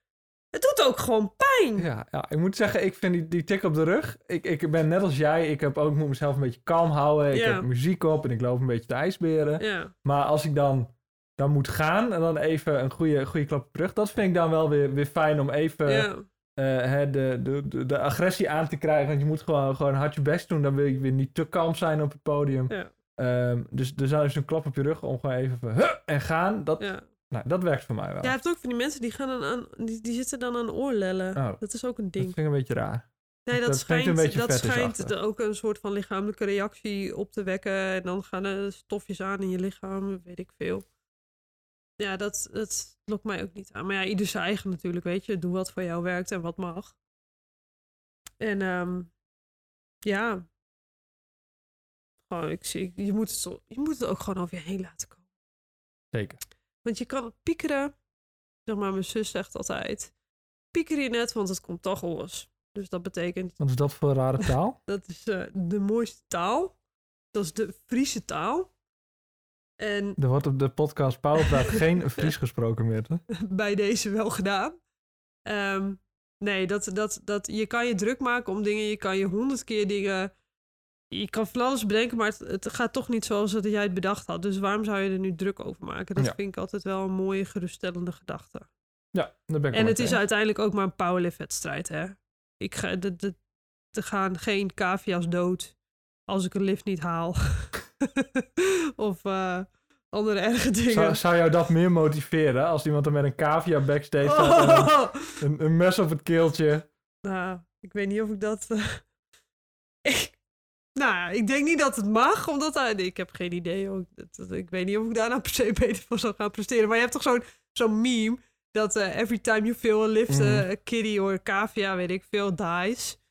het doet ook gewoon pijn. Ja, ja, ik moet zeggen, ik vind die, die tik op de rug. Ik, ik ben net als jij. Ik heb ook moet mezelf een beetje kalm houden. Ik Ja. heb muziek op en ik loop een beetje te ijsberen. Ja, Maar als ik dan, dan moet gaan en dan even een goede, goede klap op de rug, dat vind ik dan wel weer, weer fijn om even ja. eh, hè, de, de, de, de agressie aan te krijgen. Want je moet gewoon, gewoon hard je best doen. Dan wil je weer niet te kalm zijn op het podium. Ja. Ehm, dus dus dan is een klap op je rug om gewoon even van, huh, en gaan. Dat. Nou, dat werkt voor mij wel. Ja, je hebt ook van die mensen die, gaan dan aan, die, die zitten dan aan oorlellen. Oh. Dat is ook een dat ding. vind ik een beetje raar. Nee, dat, dat schijnt, dat schijnt ook een soort van lichamelijke reactie op te wekken. En dan gaan er stofjes aan in je lichaam, weet ik veel. Ja, dat, dat lokt mij ook niet aan. Maar ja, ieder zijn eigen natuurlijk, weet je. Doe wat voor jou werkt en wat mag. En ehm, ja. Gewoon, ik zie, je moet, het, je moet het ook gewoon over je heen laten komen. Zeker. Want je kan piekeren. Zeg maar, mijn zus zegt altijd. Pieker je net, want het komt toch los. Dus dat betekent, Wat is dat voor een rare taal? dat is eh, de mooiste taal. Dat is de Friese taal. En er wordt op de podcast Powerpraat geen Fries gesproken meer. Hè? bij deze wel gedaan. Ehm, nee, dat, dat, dat, je kan je druk maken om dingen. Je kan je honderd keer dingen... Je kan van alles bedenken, maar het, het gaat toch niet zoals dat jij het bedacht had. Dus waarom zou je er nu druk over maken? Dat Ja. vind ik altijd wel een mooie, geruststellende gedachte. Ja, daar ben ik En het is uiteindelijk ook maar een powerlift-wedstrijd, hè? Ik ga, de, de, er gaan geen cavia's dood als ik een lift niet haal. of eh, andere erge dingen. Zou, zou jou dat meer motiveren als iemand er met een cavia backstage staat Oh! een, een, een mes op het keeltje? Nou, ik weet niet of ik dat... eh, nou, ik denk niet dat het mag, omdat... hij- ik heb geen idee. hoor. Ik weet niet of ik daar nou per se beter voor zou gaan presteren. Maar je hebt toch zo'n zo'n meme... dat eh, every time you feel a lift, eh, Mhm. a kitty or cavia, weet ik veel, dies.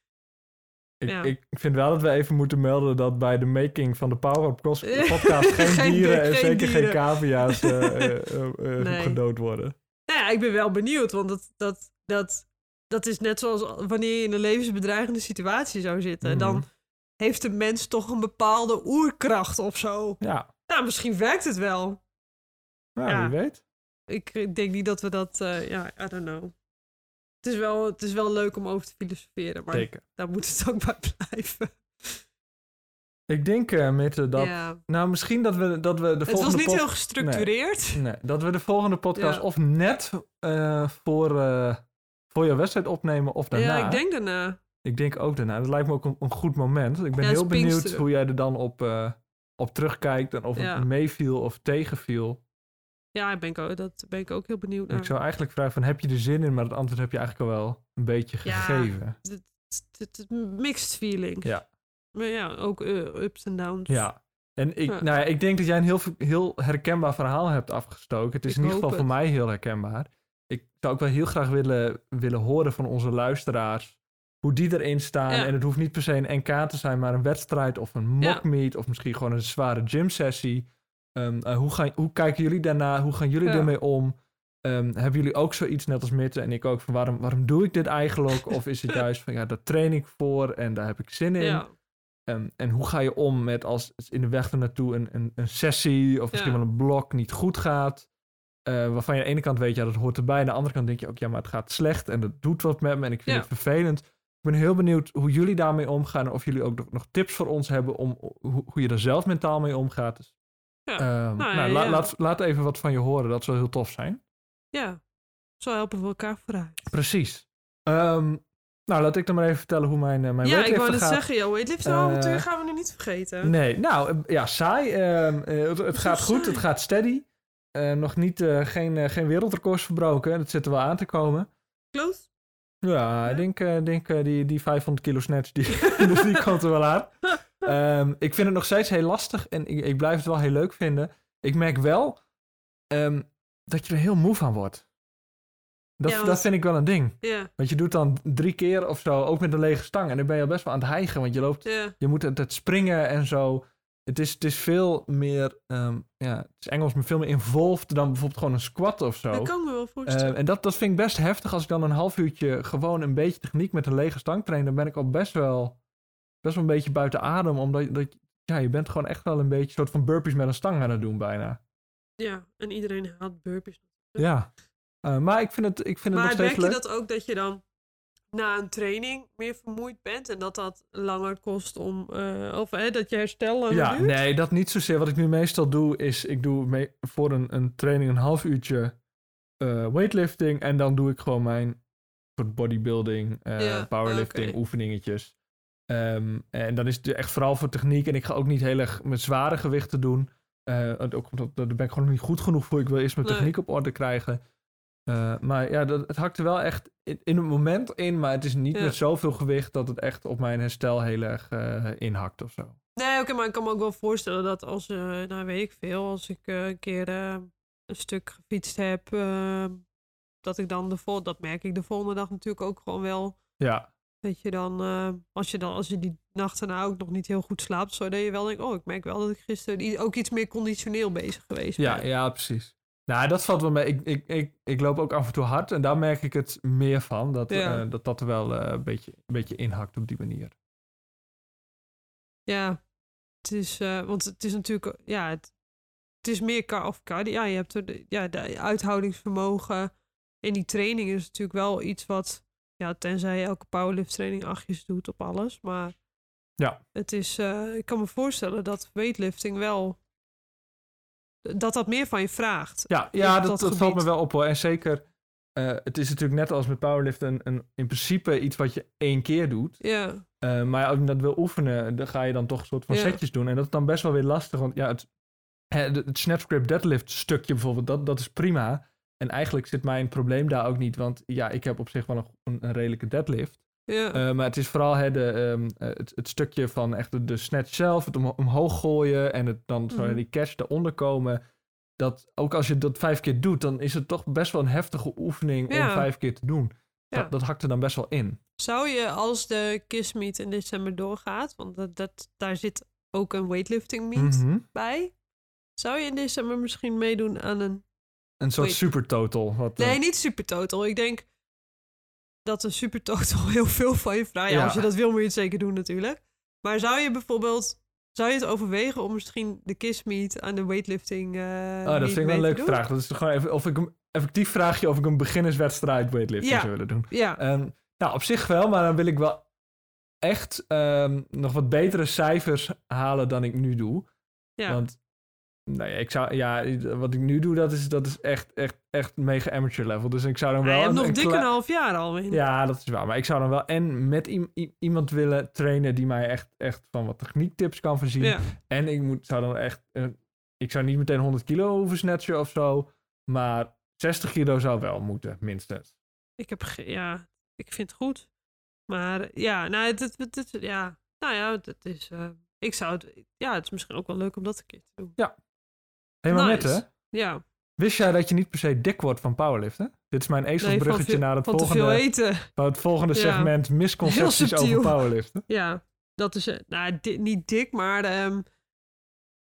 Ik, Ja. ik vind wel dat we even moeten melden dat bij de making van de Power Up podcast geen, Geen dieren di- en geen zeker geen cavia's eh, eh, eh, eh, Nee. gedood worden. Nou ja, ik ben wel benieuwd, want dat, dat, dat, dat is net zoals wanneer je in een levensbedreigende situatie zou zitten. Mhm. Dan heeft de mens toch een bepaalde oerkracht of zo. Ja, Nou, misschien werkt het wel. nou, Ja. wie weet. Ik denk niet dat we dat, eh, ja, I don't know. Het is, wel, het is wel leuk om over te filosoferen, maar Zeker. daar moet het ook bij blijven. Ik denk, eh Mitte, dat... ja. Nou, misschien dat we, dat we de Het was volgende niet pod- heel gestructureerd. Nee, dat we de volgende podcast Ja. of net eh, voor, voor jouw wedstrijd opnemen of daarna. Ja, ik denk daarna. Ik denk ook daarna. Dat lijkt me ook een, een goed moment. Ik ben Ja, heel benieuwd hoe jij er dan op, eh, op terugkijkt en of Ja. het meeviel of tegenviel. Ja, ben ik ook, dat ben ik ook heel benieuwd naar. Ik zou eigenlijk vragen van heb je er zin in? Maar het antwoord heb je eigenlijk al wel een beetje Ja. gegeven. het, het, mixed feelings. Ja. Maar ja, ook eh, ups en downs. Ja. En ik, Ja. Nou ja, ik denk dat jij een heel, heel herkenbaar verhaal hebt afgestoken. Het is Ik in ieder geval voor mij heel herkenbaar. Ik zou ook wel heel graag willen, willen horen van onze luisteraars hoe die erin staan. Ja. En het hoeft niet per se een NK te zijn, maar een wedstrijd of een Ja. mockmeet of misschien gewoon een zware gymsessie. Eh, hoe, gaan, hoe kijken jullie daarna? Hoe gaan jullie Ja. ermee om? Ehm, hebben jullie ook zoiets net als Mitte en ik ook van waarom, waarom doe ik dit eigenlijk? Of is het juist van ja, daar train ik voor en daar heb ik zin in? Ja. Ehm, en hoe ga je om met als in de weg ernaartoe een, een, een sessie of misschien Ja. wel een blok niet goed gaat? eh, waarvan je aan de ene kant weet, ja, dat hoort erbij. Aan de andere kant denk je ook, ja, maar het gaat slecht en dat doet wat met me en ik vind Ja. het vervelend. Ik ben heel benieuwd hoe jullie daarmee omgaan. Of jullie ook nog, tips voor ons hebben om hoe, hoe je er zelf mentaal mee omgaat. Dus, Ja. ehm, Nou, nou, ja, la- ja. laat, laat even wat van je horen. Dat zou heel tof zijn. ja. Zo helpen we elkaar vooruit. Precies. Ehm, nou, laat ik dan maar even vertellen hoe mijn, eh, mijn ja, ik wou gaat. zeggen, jouw weightlifting Eh, avontuur gaan we nu niet vergeten. Nee, nou eh, ja, saai. Ehm, eh, het het gaat goed, saai. het gaat steady. Nog niet, geen, geen wereldrecords verbroken. Dat zit er wel aan te komen. Close? Ja, ik denk, eh, denk eh, die, die 500 kilo snatch, die, dus die komt er wel aan. Ehm, ik vind het nog steeds heel lastig en ik, ik blijf het wel heel leuk vinden. Ik merk wel ehm, dat je er heel moe van wordt. Dat, Ja, want- dat vind ik wel een ding. Ja, Want je doet dan drie keer of zo, ook met een lege stang. En dan ben je al best wel aan het hijgen, want je loopt ja. je moet het, het springen en zo. Het, is, het is veel meer, ehm, ja, het is Engels, maar veel meer involved dan bijvoorbeeld gewoon een squat of zo. Dat kan ik me wel voorstellen. Eh, en dat, dat vind ik best heftig als ik dan een half uurtje gewoon een beetje techniek met een lege stang train. Dan ben ik al best wel, best wel een beetje buiten adem. Omdat dat, ja, je bent gewoon echt wel een beetje soort van burpees met een stang aan het doen bijna. ja, en iedereen haat burpees. Ja. Eh, maar ik vind het, ik vind het Maar nog steeds merk je leuk. dat ook dat je dan na een training meer vermoeid bent en dat dat langer kost om, eh, of hè, dat je herstel langer Ja, duurt? nee, dat niet zozeer. Wat ik nu meestal doe, is ik doe mee, voor een, een training een half uurtje eh, weightlifting. En dan doe ik gewoon mijn soort bodybuilding, eh, Ja, powerlifting oefeningetjes. Ehm, en dan is het echt vooral voor techniek. En ik ga ook niet heel erg met zware gewichten doen. Ook omdat daar ben ik gewoon niet goed genoeg voor. Ik wil eerst mijn Nee. techniek op orde krijgen. Eh, maar ja, dat, het hakt er wel echt in, in het moment in. Maar het is niet Ja. met zoveel gewicht dat het echt op mijn herstel heel erg eh, inhakt of zo. Nee, oké, maar ik kan me ook wel voorstellen dat als, eh nou weet ik veel, als ik een keer een stuk gefietst heb, dat ik dan de vol, dat merk ik de volgende dag natuurlijk ook gewoon wel. Ja, Dat je dan, als je dan, als je die nacht daarna ook nog niet heel goed slaapt, zodat je wel denkt, oh, ik merk wel dat ik gisteren ook iets meer conditioneel bezig geweest Ja, ben. ja, precies. Nou, dat valt wel mee. Ik, ik, ik, ik loop ook af en toe hard en daar merk ik het meer van. Dat Ja. eh, dat, dat er wel eh, een, beetje, een beetje inhakt op die manier. Ja, het is, eh, want het is natuurlijk, ja, het, het is meer car of cardio. Ja, je hebt er, de- ja, de uithoudingsvermogen in die training is natuurlijk wel iets wat, ja, tenzij je elke powerlift training achtjes doet op alles, maar Ja. het is, ik kan me voorstellen dat weightlifting wel, dat dat meer van je vraagt. Ja, ja dat, dat dat valt me wel op hoor. En zeker, eh, het is natuurlijk net als met powerliften een, een, in principe iets wat je één keer doet. Ja, Eh, maar als je dat wil oefenen, dan ga je dan toch een soort van Ja. setjes doen. En dat is dan best wel weer lastig. Want ja, het, het deadlift stukje bijvoorbeeld, dat, dat is prima. En eigenlijk zit mijn probleem daar ook niet. Want ja, ik heb op zich wel een, een redelijke deadlift. Ja, Eh, maar het is vooral hè, de, ehm, eh, het, het stukje van echt de, de snatch zelf, het om, omhoog gooien en het dan zo Mhm. die catch eronder komen. Dat ook als je dat vijf keer doet, dan is het toch best wel een heftige oefening om vijf keer te doen. Ja. Dat, dat hakt er dan best wel in. Zou je als de Kiss Meet in december doorgaat, want dat, dat, daar zit ook een weightlifting meet Mhm. bij, zou je in december misschien meedoen aan een Een soort Wait. super total. Wat, eh, Nee, niet super total. Ik denk dat een super total heel veel van je vraagt. Ja, Ja. als je dat wil, moet je het zeker doen natuurlijk. Maar zou je bijvoorbeeld... Zou je het overwegen om misschien de kiss meet aan de weightlifting eh oh, dat vind ik wel een leuke vraag. Dat is toch gewoon even, of ik een effectief vraagje of ik een beginnerswedstrijd weightlifting Ja. zou willen doen. Ja, Ehm, nou, op zich wel, maar dan wil ik wel echt ehm, nog wat betere cijfers halen dan ik nu doe. ja. Want nou ja, ik zou, ja, wat ik nu doe, dat is, dat is echt, echt, echt mega amateur level. Dus ik zou dan wel. je hebt nog een dik klei- een half jaar al in. Ja, dat is waar. Maar ik zou dan wel en met iemand willen trainen die mij echt, echt van wat techniektips kan voorzien. Ja. En ik moet, zou dan echt. eh, ik zou niet meteen 100 kilo hoeven snatchen of zo. Maar 60 kilo zou wel moeten, minstens. Ik heb... Ja, ik vind het goed. Maar ja, nou, het, het, het- het- ja, nou ja, het is... eh, ik zou het... Ja, het is misschien ook wel leuk om dat een keer te doen. Helemaal Nice. met, hè? Ja. Wist jij dat je niet per se dik wordt van powerliften? Dit is mijn Nee, ezelsbruggetje veel- naar het volgende, van het volgende Ja. segment misconcepties over powerliften. Ja, dat is, eh, nou, di- niet dik, maar ehm,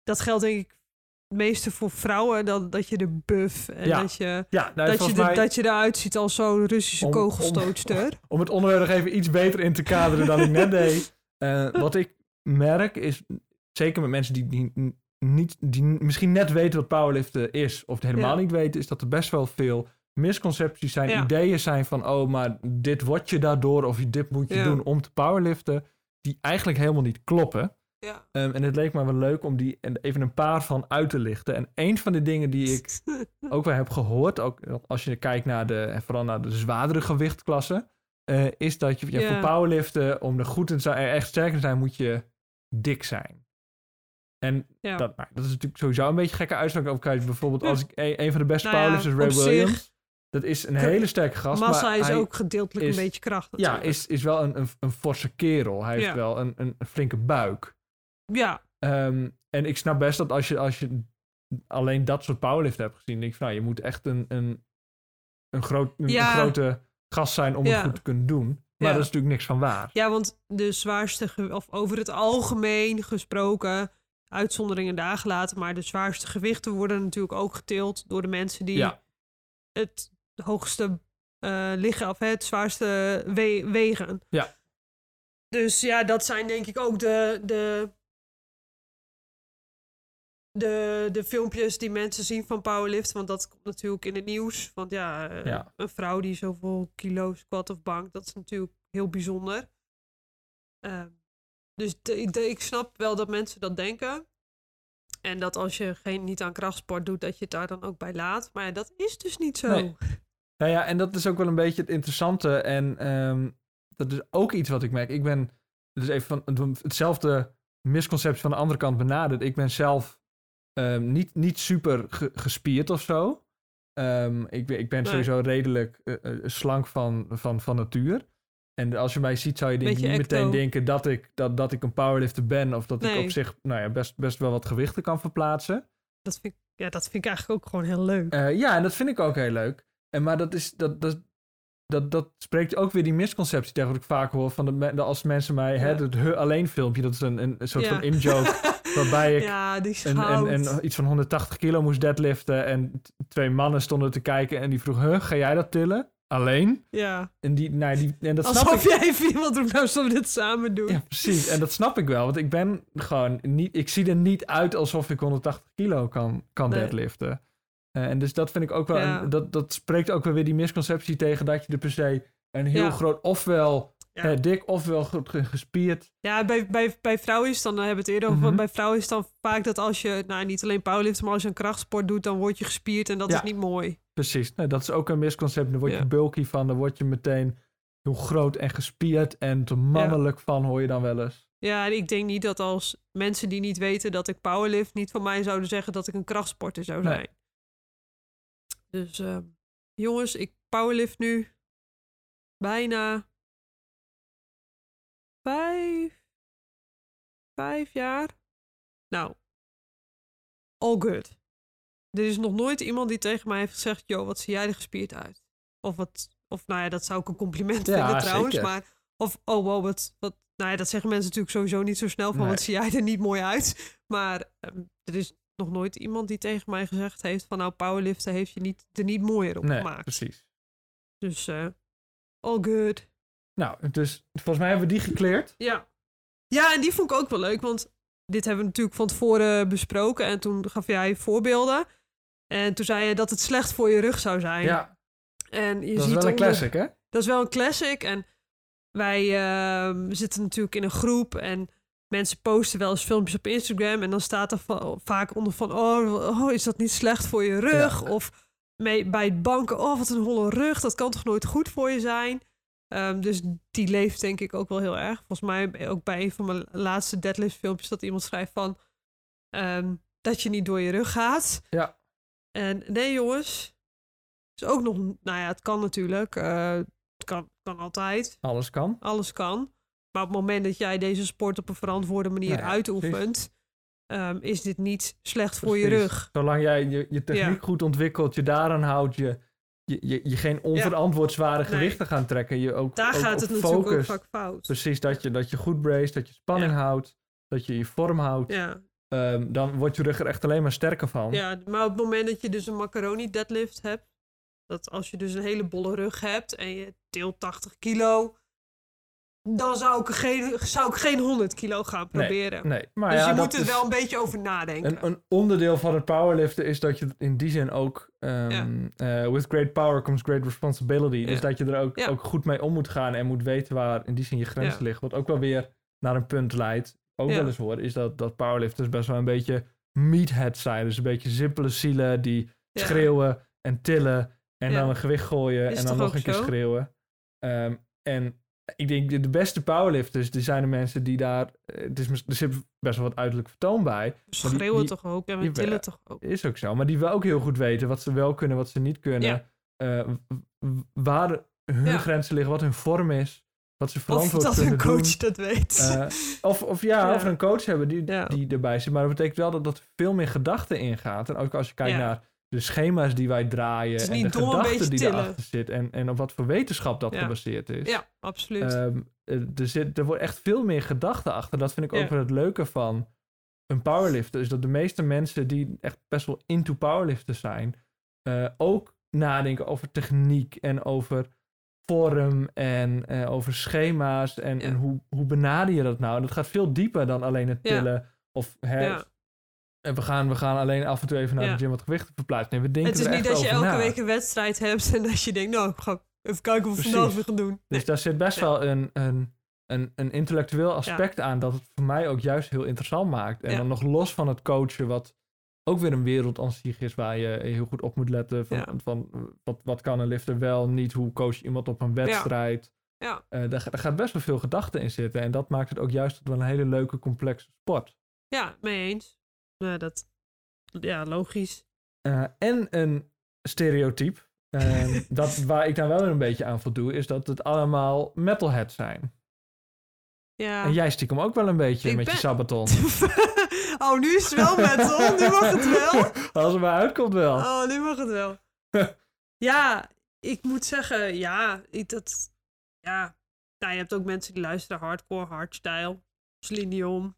dat geldt denk ik het meeste voor vrouwen. Dat, dat je de buff en Ja. dat je, Ja, nou, dat, je volgens de- mij, dat je eruit ziet als zo'n Russische Om- kogelstootster. om het onderwerp nog even iets beter in te kaderen dan ik net deed. Eh, wat ik merk is, zeker met mensen die, die, niet, die misschien net weten wat powerliften is, of het helemaal Ja. niet weten, is dat er best wel veel misconcepties zijn, Ja. ideeën zijn van, oh, maar dit word je daardoor, of dit moet je Ja. doen om te powerliften, die eigenlijk helemaal niet kloppen. Ja. Ehm, en het leek me wel leuk om die en even een paar van uit te lichten. En een van de dingen die ik ook wel heb gehoord, ook als je kijkt naar de, en vooral naar de zwaardere gewichtklassen, eh, is dat je ja, voor powerliften, om er goed in te zijn, echt sterk te zijn, moet je dik zijn. En Ja. dat, nou, dat is natuurlijk sowieso een beetje gekke uitspraak over kijken. Bijvoorbeeld als ik een, een van de beste Nou ja, powerlifters, Ray op zich- Williams, dat is een hele sterke gast. Massa maar is hij, ook gedeeltelijk is- een beetje kracht ja, is, is wel een, een, een forse kerel. Hij heeft wel een, een, een flinke buik. Ja, Ehm, en ik snap best dat als je, als je alleen dat soort powerlift hebt gezien, denk ik van, nou, je moet echt een, een, een, groot, een, grote gast zijn om het goed te kunnen doen. Maar dat is natuurlijk niks van waar. ja, want de zwaarste, of over het algemeen gesproken, uitzonderingen daar gelaten. Maar de zwaarste gewichten worden natuurlijk ook getild door de mensen die Ja. het hoogste eh liggen, of het zwaarste we- wegen. Ja. Dus ja, dat zijn denk ik ook de, de, de, de filmpjes die mensen zien van powerlift. Want dat komt natuurlijk in het nieuws. Want ja, eh, Ja. een vrouw die zoveel kilo squat of bank, dat is natuurlijk heel bijzonder. Ehm, dus de- de- ik snap wel dat mensen dat denken. En dat als je geen, niet aan krachtsport doet, dat je het daar dan ook bij laat. Maar ja, dat is dus niet zo. Nee. Nou ja, en dat is ook wel een beetje het interessante. En ehm, dat is ook iets wat ik merk. Ik ben dus even van hetzelfde misconceptie van de andere kant benaderd. Ik ben zelf ehm, niet, niet super ge- gespierd of zo. Ehm, ik, ben- ik ben Nee. sowieso redelijk eh, eh, slank van, van, van natuur. En als je mij ziet, zou je denk niet meteen denken dat ik, dat, dat ik een powerlifter ben. Of dat ik op zich nou ja, best, best wel wat gewichten kan verplaatsen. Dat, vind ik, ja, dat vind ik eigenlijk ook gewoon heel leuk. Eh, ja, en dat vind ik ook heel leuk. En, maar dat, is, dat, dat, dat, dat spreekt ook weer die misconceptie tegen wat ik vaak hoor. Van de, als mensen mij, hè, het he alleen filmpje, dat is een, een, een soort Ja. van in-joke. waarbij ik ja, en, schout. en, en iets van 180 kilo moest deadliften. En twee mannen stonden te kijken en die vroegen, huh, ga jij dat tillen? Alleen? ja. En, die, nou, die, en dat snap Alsof ik. jij even iemand roept, nou zullen we dit samen doen. Ja, precies. En dat snap ik wel. Want ik ben gewoon niet... Ik zie er niet uit alsof ik 180 kilo kan, kan Nee. deadliften. Eh, en dus dat vind ik ook wel... Ja. een- dat, dat spreekt ook wel weer die misconceptie tegen... dat je er per se een heel Ja. groot... ofwel Ja. eh, dik ofwel goed ge- gespierd... Ja, bij, bij, bij vrouwen is dan, hebben we het eerder over, Mhm. bij vrouwen is dan vaak dat als je, nou niet alleen powerliften, maar als je een krachtsport doet, dan word je gespierd en dat Ja. is niet mooi. Precies. Nee, dat is ook een misconcept. Dan word je Ja. bulky van. Dan word je meteen heel groot en gespierd... en te mannelijk van, hoor je dan wel eens. Ja, en ik denk niet dat als mensen die niet weten dat ik powerlift, niet van mij zouden zeggen dat ik een krachtsporter zou Nee. zijn. Dus eh, jongens, ik powerlift nu bijna vijf, vijf jaar. Nou, all good. Er is nog nooit iemand die tegen mij heeft gezegd, joh, wat zie jij er gespierd uit? Of wat, of nou ja, dat zou ik een compliment Ja, vinden trouwens, zeker. maar of, oh wow, wat, wat, nou ja, dat zeggen mensen natuurlijk sowieso niet zo snel van, Nee. wat zie jij er niet mooi uit? Maar ehm, er is nog nooit iemand die tegen mij gezegd heeft van, nou, powerliften heeft je niet, er niet mooier op Nee, gemaakt. precies. Dus, eh, all good. Nou, dus volgens mij hebben we die gekleerd. Ja. Ja, en die vond ik ook wel leuk, want dit hebben we natuurlijk van tevoren besproken en toen gaf jij voorbeelden. En toen zei je dat het slecht voor je rug zou zijn. Ja, En je dat is wel een classic, hè? Dat is wel een classic. En wij ehm, zitten natuurlijk in een groep en mensen posten wel eens filmpjes op Instagram. En dan staat er va- vaak onder van, oh, oh, is dat niet slecht voor je rug? Ja. Of mee, bij het banken, oh, wat een holle rug. Dat kan toch nooit goed voor je zijn? Ehm, dus die leeft denk ik ook wel heel erg. Volgens mij ook bij een van mijn laatste deadlift filmpjes dat iemand schrijft van... ehm, dat je niet door je rug gaat. Ja. En nee jongens, is ook nog, nou ja, het kan natuurlijk. eh, het kan, kan altijd. Alles kan. Alles kan. Maar op het moment dat jij deze sport op een verantwoorde manier Ja, uitoefent, ehm, is dit niet slecht voor je rug. Zolang jij je, je techniek Ja. goed ontwikkelt, je daaraan houdt, je, je, je, je geen onverantwoord zware Nee. gewichten gaan trekken. Je ook, Daar ook gaat het natuurlijk ook vaak fout. Precies, dat je, dat je goed brace, dat je spanning Ja. houdt, dat je je vorm houdt. Ja, Ehm, dan wordt je rug er echt alleen maar sterker van. ja, maar op het moment dat je dus een macaroni deadlift hebt, dat als je dus een hele bolle rug hebt en je tilt 80 kilo, dan zou ik geen, zou ik geen 100 kilo gaan proberen. Nee, maar dus ja, je moet er wel een beetje over nadenken. een, een onderdeel van het powerliften is dat je in die zin ook... ehm, eh, with great power comes great responsibility. Dus dat je er ook, ook goed mee om moet gaan en moet weten waar in die zin je grenzen liggen. Wat ook wel weer naar een punt leidt. Ook wel eens hoor, is dat, dat powerlifters best wel een beetje meathead zijn. Dus een beetje simpele zielen die schreeuwen en tillen en dan een gewicht gooien Is en dan nog een keer zo? schreeuwen. Ehm, en ik denk de, beste powerlifters, die zijn de mensen die daar... eh, Het is, er zit best wel wat uiterlijk vertoon bij. Die- schreeuwen die- toch ook en we tillen toch ook. Is ook zo. Maar die wel ook heel goed weten wat ze wel kunnen, wat ze niet kunnen. Ja. eh, waar hun Ja. grenzen liggen, wat hun vorm is. Wat ze Of verantwoord dat kunnen een coach doen. dat weet. Eh, of, of ja, of een coach hebben die, die erbij zit. Maar dat betekent wel dat, dat er veel meer gedachten ingaat. En ook als je kijkt naar de schema's die wij draaien. Het is En de dom een gedachten beetje die erachter zit. En, en op wat voor wetenschap dat Ja. gebaseerd is. ja, absoluut. Ehm, eh, er, zit, er wordt echt veel meer gedachten achter. Dat vind ik ook wel het leuke van, een powerlifter is dat de meeste mensen die echt best wel into powerlifters zijn, eh, ook nadenken over techniek en over vorm en eh, over schema's en, Ja. en hoe, hoe benader je dat nou? En dat gaat veel dieper dan alleen het tillen of hè. En we gaan, we gaan alleen af en toe even naar Ja. de gym wat gewichten verplaatsen. Nee, we denken Het is niet dat je elke na. week een wedstrijd hebt en dat je denkt, nou, ik ga even kijken wat we vandaag weer gaan doen. Dus daar zit best Nee. wel een, een, een, een intellectueel aspect aan dat het voor mij ook juist heel interessant maakt. En Ja. dan nog los van het coachen, wat ook weer een wereld aan zich is waar je heel goed op moet letten. Van, van wat, wat kan een lifter wel, niet, hoe coach je iemand op een wedstrijd. Ja. Eh, daar, daar gaat best wel veel gedachten in zitten. En dat maakt het ook juist tot wel een hele leuke, complexe sport. Ja, mee eens. Nou, dat, ja, logisch. Eh, en een stereotype, eh, dat, waar ik dan wel weer een beetje aan voldoe, is dat het allemaal metalheads zijn. Ja. En jij stiekem ook wel een beetje Ik met je sabaton. oh, nu is het wel metal. Nu mag het wel. Als het maar uitkomt wel. Oh, nu mag het wel. ja, ik moet zeggen, ja, ik, dat, ja. Nou, je hebt ook mensen die luisteren hardcore, hardstyle. Celine Dion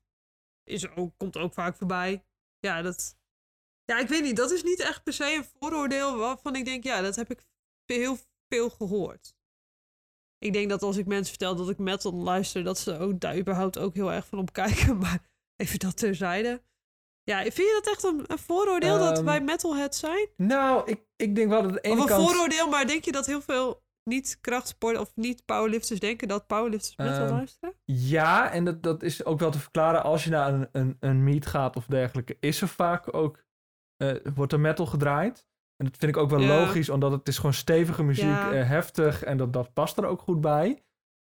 is ook, komt ook vaak voorbij. Ja, dat, ja, ik weet niet, dat is niet echt per se een vooroordeel waarvan ik denk, ja, dat heb ik heel veel gehoord. Ik denk dat als ik mensen vertel dat ik metal luister, dat ze ook daar überhaupt ook heel erg van opkijken. Maar even dat terzijde. Ja, vind je dat echt een, een vooroordeel dat Ehm, wij metalheads zijn? Nou, ik, ik denk wel dat de ene Of een kant... vooroordeel, maar denk je dat heel veel niet-krachtsport of niet-powerlifters denken dat powerlifters metal Ehm, luisteren? Ja, en dat, dat is ook wel te verklaren. Als je naar een, een, een meet gaat of dergelijke, is er vaak ook... eh, wordt er metal gedraaid. En dat vind ik ook wel Ja. logisch, omdat het is gewoon stevige muziek, Ja. eh, heftig. En dat, dat past er ook goed bij.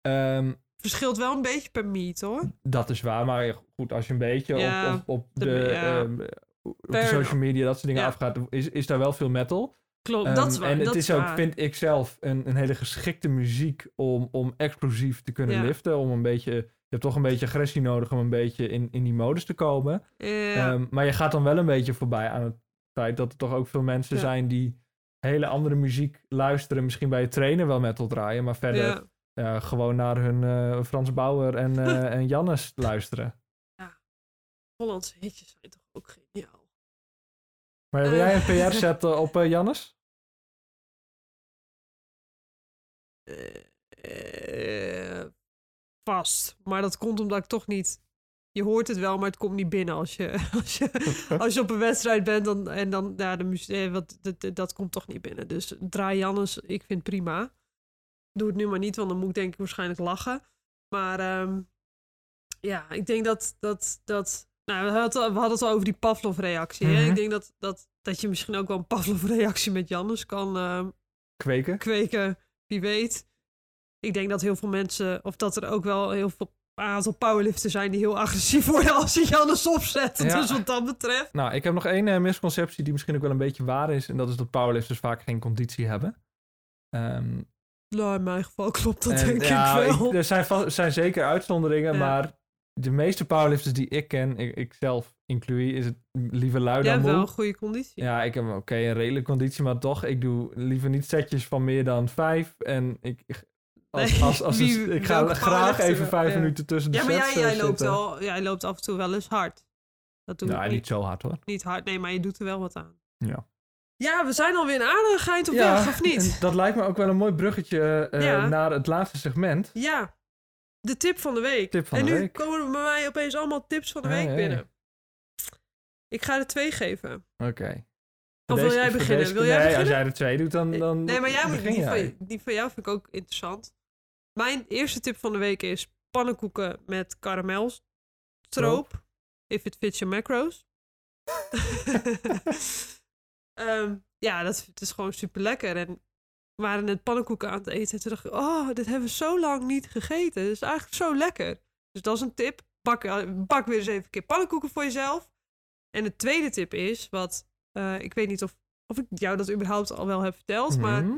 Ehm, Verschilt wel een beetje per meet hoor. dat is waar, maar goed, als je een beetje Ja, op, op, op de- ehm, op de social media, dat soort dingen afgaat, is, is daar wel veel metal. Klopt, dat is Ehm, waar. En het is ook, vind ik zelf, een, een hele geschikte muziek om, om explosief te kunnen Ja. liften. Om een beetje, je hebt toch een beetje agressie nodig om een beetje in, in die modus te komen. Ja, Ehm, maar je gaat dan wel een beetje voorbij aan het feit dat er toch ook veel mensen Ja. zijn die hele andere muziek luisteren. Misschien bij het trainen wel metal draaien, maar verder ja. ja, gewoon naar hun eh, Frans Bauer en, eh, en Jannes luisteren. Hollandse hitjes zijn toch ook geniaal. Maar wil jij een PR zetten op eh, Jannes? Eh, eh, vast. Maar dat komt omdat ik toch niet... Je hoort het wel, maar het komt niet binnen als je, als je, als je op een wedstrijd bent. Dan, en dan, ja, de muziek, eh, wat, dat, dat, dat komt toch niet binnen. Dus draai Jannes, ik vind prima. Doe het nu maar niet, want dan moet ik denk ik waarschijnlijk lachen. Maar ehm, ja, ik denk dat... dat, dat nou, we, hadden, we hadden het al over die Pavlov-reactie. Mhm. Ik denk dat, dat, dat je misschien ook wel een Pavlov-reactie met Jannes kan... ehm, Kweken? kweken, wie weet. Ik denk dat heel veel mensen, of dat er ook wel heel veel een aantal powerlifters zijn die heel agressief worden als ze Jannes opzetten. Ja. Dus wat dat betreft. Nou, ik heb nog één eh, misconceptie die misschien ook wel een beetje waar is. En dat is dat powerlifters vaak geen conditie hebben. Ehm, Nou, in mijn geval klopt dat en denk ja, ik wel. ik- er zijn, zijn zeker uitzonderingen, Ja. maar de meeste powerlifters die ik ken, ik, ik zelf inclui, is het liever lui Jij dan hebt wel moe. een goede conditie. Ja, ik heb oké, een redelijke conditie, maar toch, ik doe liever niet setjes van meer dan vijf. En ik, als, Nee, als, als, wie- ik ga graag even vijf ja. minuten tussen de Ja, maar sets jij, eh, jij, loopt wel, jij loopt af en toe wel eens hard. Dat doe Ja, ik niet niet, zo hard hoor. niet hard. Nee, maar je doet er wel wat aan. Ja. Ja, we zijn alweer een aardige eind op weg, of niet? en dat lijkt me ook wel een mooi bruggetje eh, Ja. naar het laatste segment. Ja, de tip van de week. Van en de nu week. komen er bij mij opeens allemaal tips van de week binnen. Ik ga er twee geven. Oké. Of Voor wil jij beginnen? Wil nee, jij als beginnen? jij er twee doet, dan, dan nee, maar jij moet, die, van, die van jou vind ik ook interessant. Mijn eerste tip van de week is pannenkoeken met karamelstroop. If it fits your macros. Ehm, ja, dat is gewoon super lekker. En waren net pannenkoeken aan het eten. En toen dacht ik, oh, dit hebben we zo lang niet gegeten. Het is eigenlijk zo lekker. Dus dat is een tip. Bak, eh, bak weer eens even een keer pannenkoeken voor jezelf. En de tweede tip is, wat eh, ik weet niet of, of ik jou dat überhaupt al wel heb verteld, maar Mhm.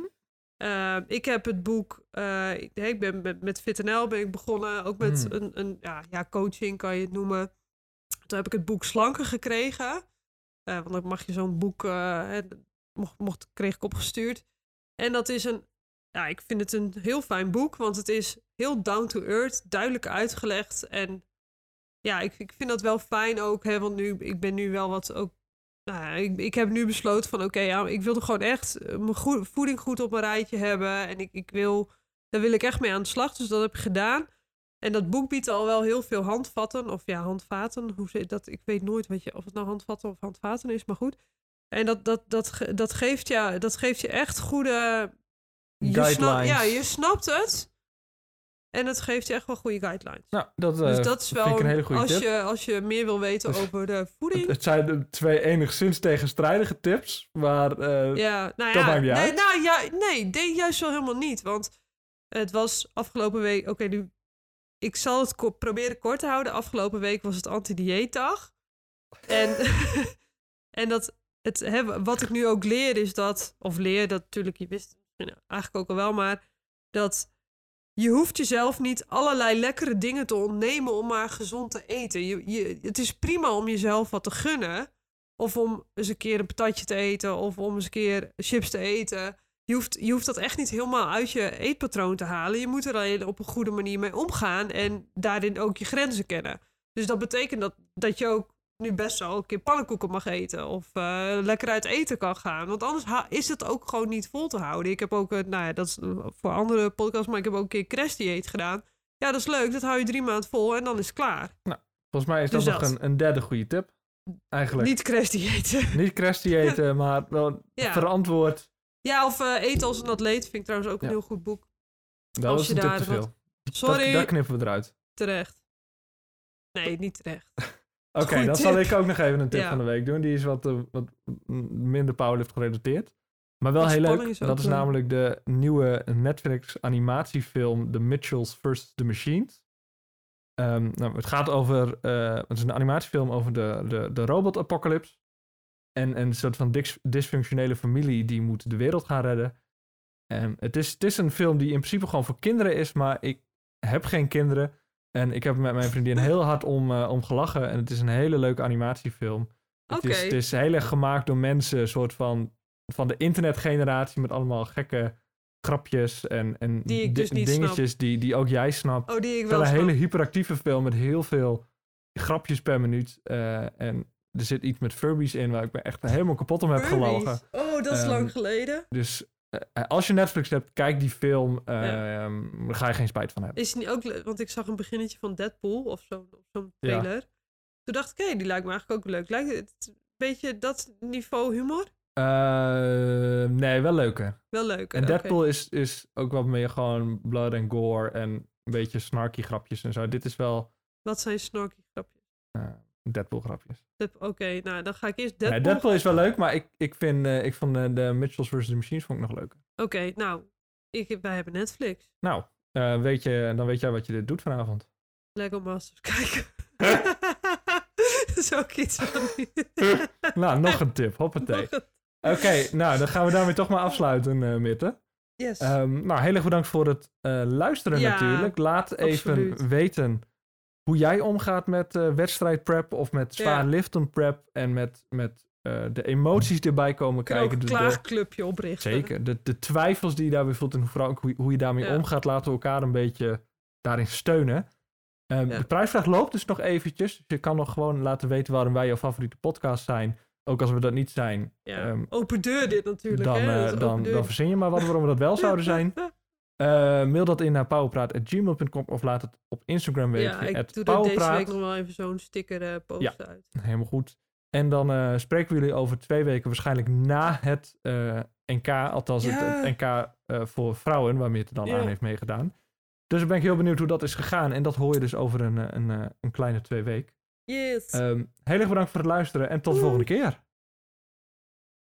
uh, ik heb het boek, uh, ik, ik ben met, met FitNL ben ik begonnen, ook met Mm. een, een ja, ja, coaching kan je het noemen. Toen heb ik het boek Slanken gekregen, want dan mag je zo'n boek, mocht, mocht, kreeg ik opgestuurd. En dat is een, ja, ik vind het een heel fijn boek, want het is heel down to earth, duidelijk uitgelegd en ja, ik, ik vind dat wel fijn ook, hè, want nu, ik ben nu wel wat ook... Nou, ik, ik heb nu besloten van, oké, ja, ik wilde gewoon echt eh, mijn voeding goed op mijn rijtje hebben. En ik, ik wil, daar wil ik echt mee aan de slag, dus dat heb ik gedaan. En dat boek biedt al wel heel veel handvatten, of ja, handvaten. Hoe zit dat? Ik weet nooit wat je, of het nou handvatten of handvaten is, maar goed. En dat, dat, dat, dat, geeft, ja, dat geeft je echt goede... Je snap- ja, je snapt het. En het geeft je echt wel goede guidelines. Nou, dat, Dus eh, dat is wel, een hele goede als, tip. je, als je meer wil weten Dus- over de voeding. Het zijn de twee enigszins tegenstrijdige tips, maar eh, ja, nou dat ja, maakt niet nee, uit. nou, ja, nee, nee, juist wel helemaal niet. Want het was afgelopen week, oké, nu, ik zal het ko- proberen kort te houden. Afgelopen week was het anti-dieetdag. En, en dat, het, wat ik nu ook leer is dat, of leer, dat natuurlijk, je wist eigenlijk ook al wel, maar dat je hoeft jezelf niet allerlei lekkere dingen te ontnemen om maar gezond te eten. Je, je, het is prima om jezelf wat te gunnen. Of om eens een keer een patatje te eten. Of om eens een keer chips te eten. Je hoeft, je hoeft dat echt niet helemaal uit je eetpatroon te halen. Je moet er alleen op een goede manier mee omgaan. En daarin ook je grenzen kennen. Dus dat betekent dat, dat je ook nu best wel een keer pannenkoeken mag eten. Of eh, lekker uit eten kan gaan. Want anders is het ook gewoon niet vol te houden. Ik heb ook, nou ja, dat is eh, voor andere podcasts, maar ik heb ook een keer crashdieet gedaan. Ja, dat is leuk. Dat hou je drie maanden vol en dan is het klaar. volgens mij is dat Dus nog dat. een, een derde goede tip. Eigenlijk niet, Niet crashdiëten. niet crash diëten, maar wel Ja. verantwoord. Ja, of eh, eten als een atleet vind ik trouwens ook een Ja. heel goed boek. Dat Als is je een tip daar te wat- veel. Sorry, Dat, dat knippen we eruit. terecht. Nee, niet terecht. Oké, dan tip. zal ik ook nog even een tip Ja. van de week doen. Die is wat, eh, wat minder powerlift gerelateerd. Maar wel heel leuk. is dat is leuk. namelijk de nieuwe Netflix animatiefilm The Mitchells vs. The Machines. Ehm, nou, het gaat over... eh, het is een animatiefilm over de, de, de robot-apocalypse. En, en een soort van dis- dysfunctionele familie die moet de wereld gaan redden. En het, is, het is een film die in principe gewoon voor kinderen is, maar ik heb geen kinderen. En ik heb met mijn vriendin heel hard om, eh, om gelachen. En het is een hele leuke animatiefilm. Het, is, Oké. het is heel erg gemaakt door mensen, een soort van, van de internetgeneratie met allemaal gekke grapjes en, en Die dus dingetjes die, die ook jij snapt. Oh, die ik wel een snap. hele hyperactieve film met heel veel grapjes per minuut. Eh, en er zit iets met Furbies in waar ik me echt helemaal kapot om heb Furbies. gelachen. Oh, dat is Ehm, lang geleden. Dus als je Netflix hebt, kijk die film. eh, Ja. ehm, daar ga je geen spijt van hebben. Is het niet ook Want ik zag een beginnetje van Deadpool of zo- of zo'n Ja. trailer. Toen dacht ik, hé, die lijkt me eigenlijk ook leuk. Lijkt het een beetje dat niveau humor? Eh, nee, wel leuker. Wel leuk. En Deadpool is, is ook wat meer gewoon blood en gore en een beetje snarky grapjes en zo. Dit is wel Wat zijn snorky grapjes? eh, Deadpool grapjes. Oké, nou dan ga ik eerst Deadpool, Deadpool. Deadpool is wel leuk, maar ik, ik vind, eh, ik vond eh, de Mitchells vs. The Machines vond ik nog leuker. Oké, nou, ik, wij hebben Netflix. Nou, eh, weet je, dan weet jij wat je dit doet vanavond. Lego Masters kijken. dat is ook iets van... nou, nog een tip. Hoppatee. Een- Oké, nou, dan gaan we daarmee toch maar afsluiten, Mitte. Yes. Ehm, nou, heel erg bedankt voor het luisteren Ja, natuurlijk. Laat even weten hoe jij omgaat met eh wedstrijdprep of met zwaar Ja. liften prep en met, met eh, de emoties die erbij komen Ik kan ook kijken. een klaagclubje oprichten. zeker. De, de twijfels die je daarbij voelt en vooral ook hoe, hoe je daarmee Ja. omgaat, laten we elkaar een beetje daarin steunen. Ehm, Ja. De prijsvraag loopt dus nog eventjes. Dus je kan nog gewoon laten weten waarom wij jouw favoriete podcast zijn. Ook als we dat niet zijn, Ja. ehm, open deur dit natuurlijk. dan, hè? eh, dan, dan verzin je maar wat waarom we dat wel zouden zijn. Eh, mail dat in naar powerpraat.gmail.com of laat het op Instagram weten. Ja, ik het doe er deze week nog wel even zo'n sticker eh, post Ja. uit. Helemaal goed. En dan eh, spreken we jullie over twee weken waarschijnlijk na het NK. Althans het, Ja. het NK voor vrouwen, waar Meerte dan Ja. aan heeft meegedaan. Dus dan ben ik heel benieuwd hoe dat is gegaan. En dat hoor je dus over een, een, een kleine twee weken. Yes. Ehm heel erg bedankt voor het luisteren en tot de volgende keer.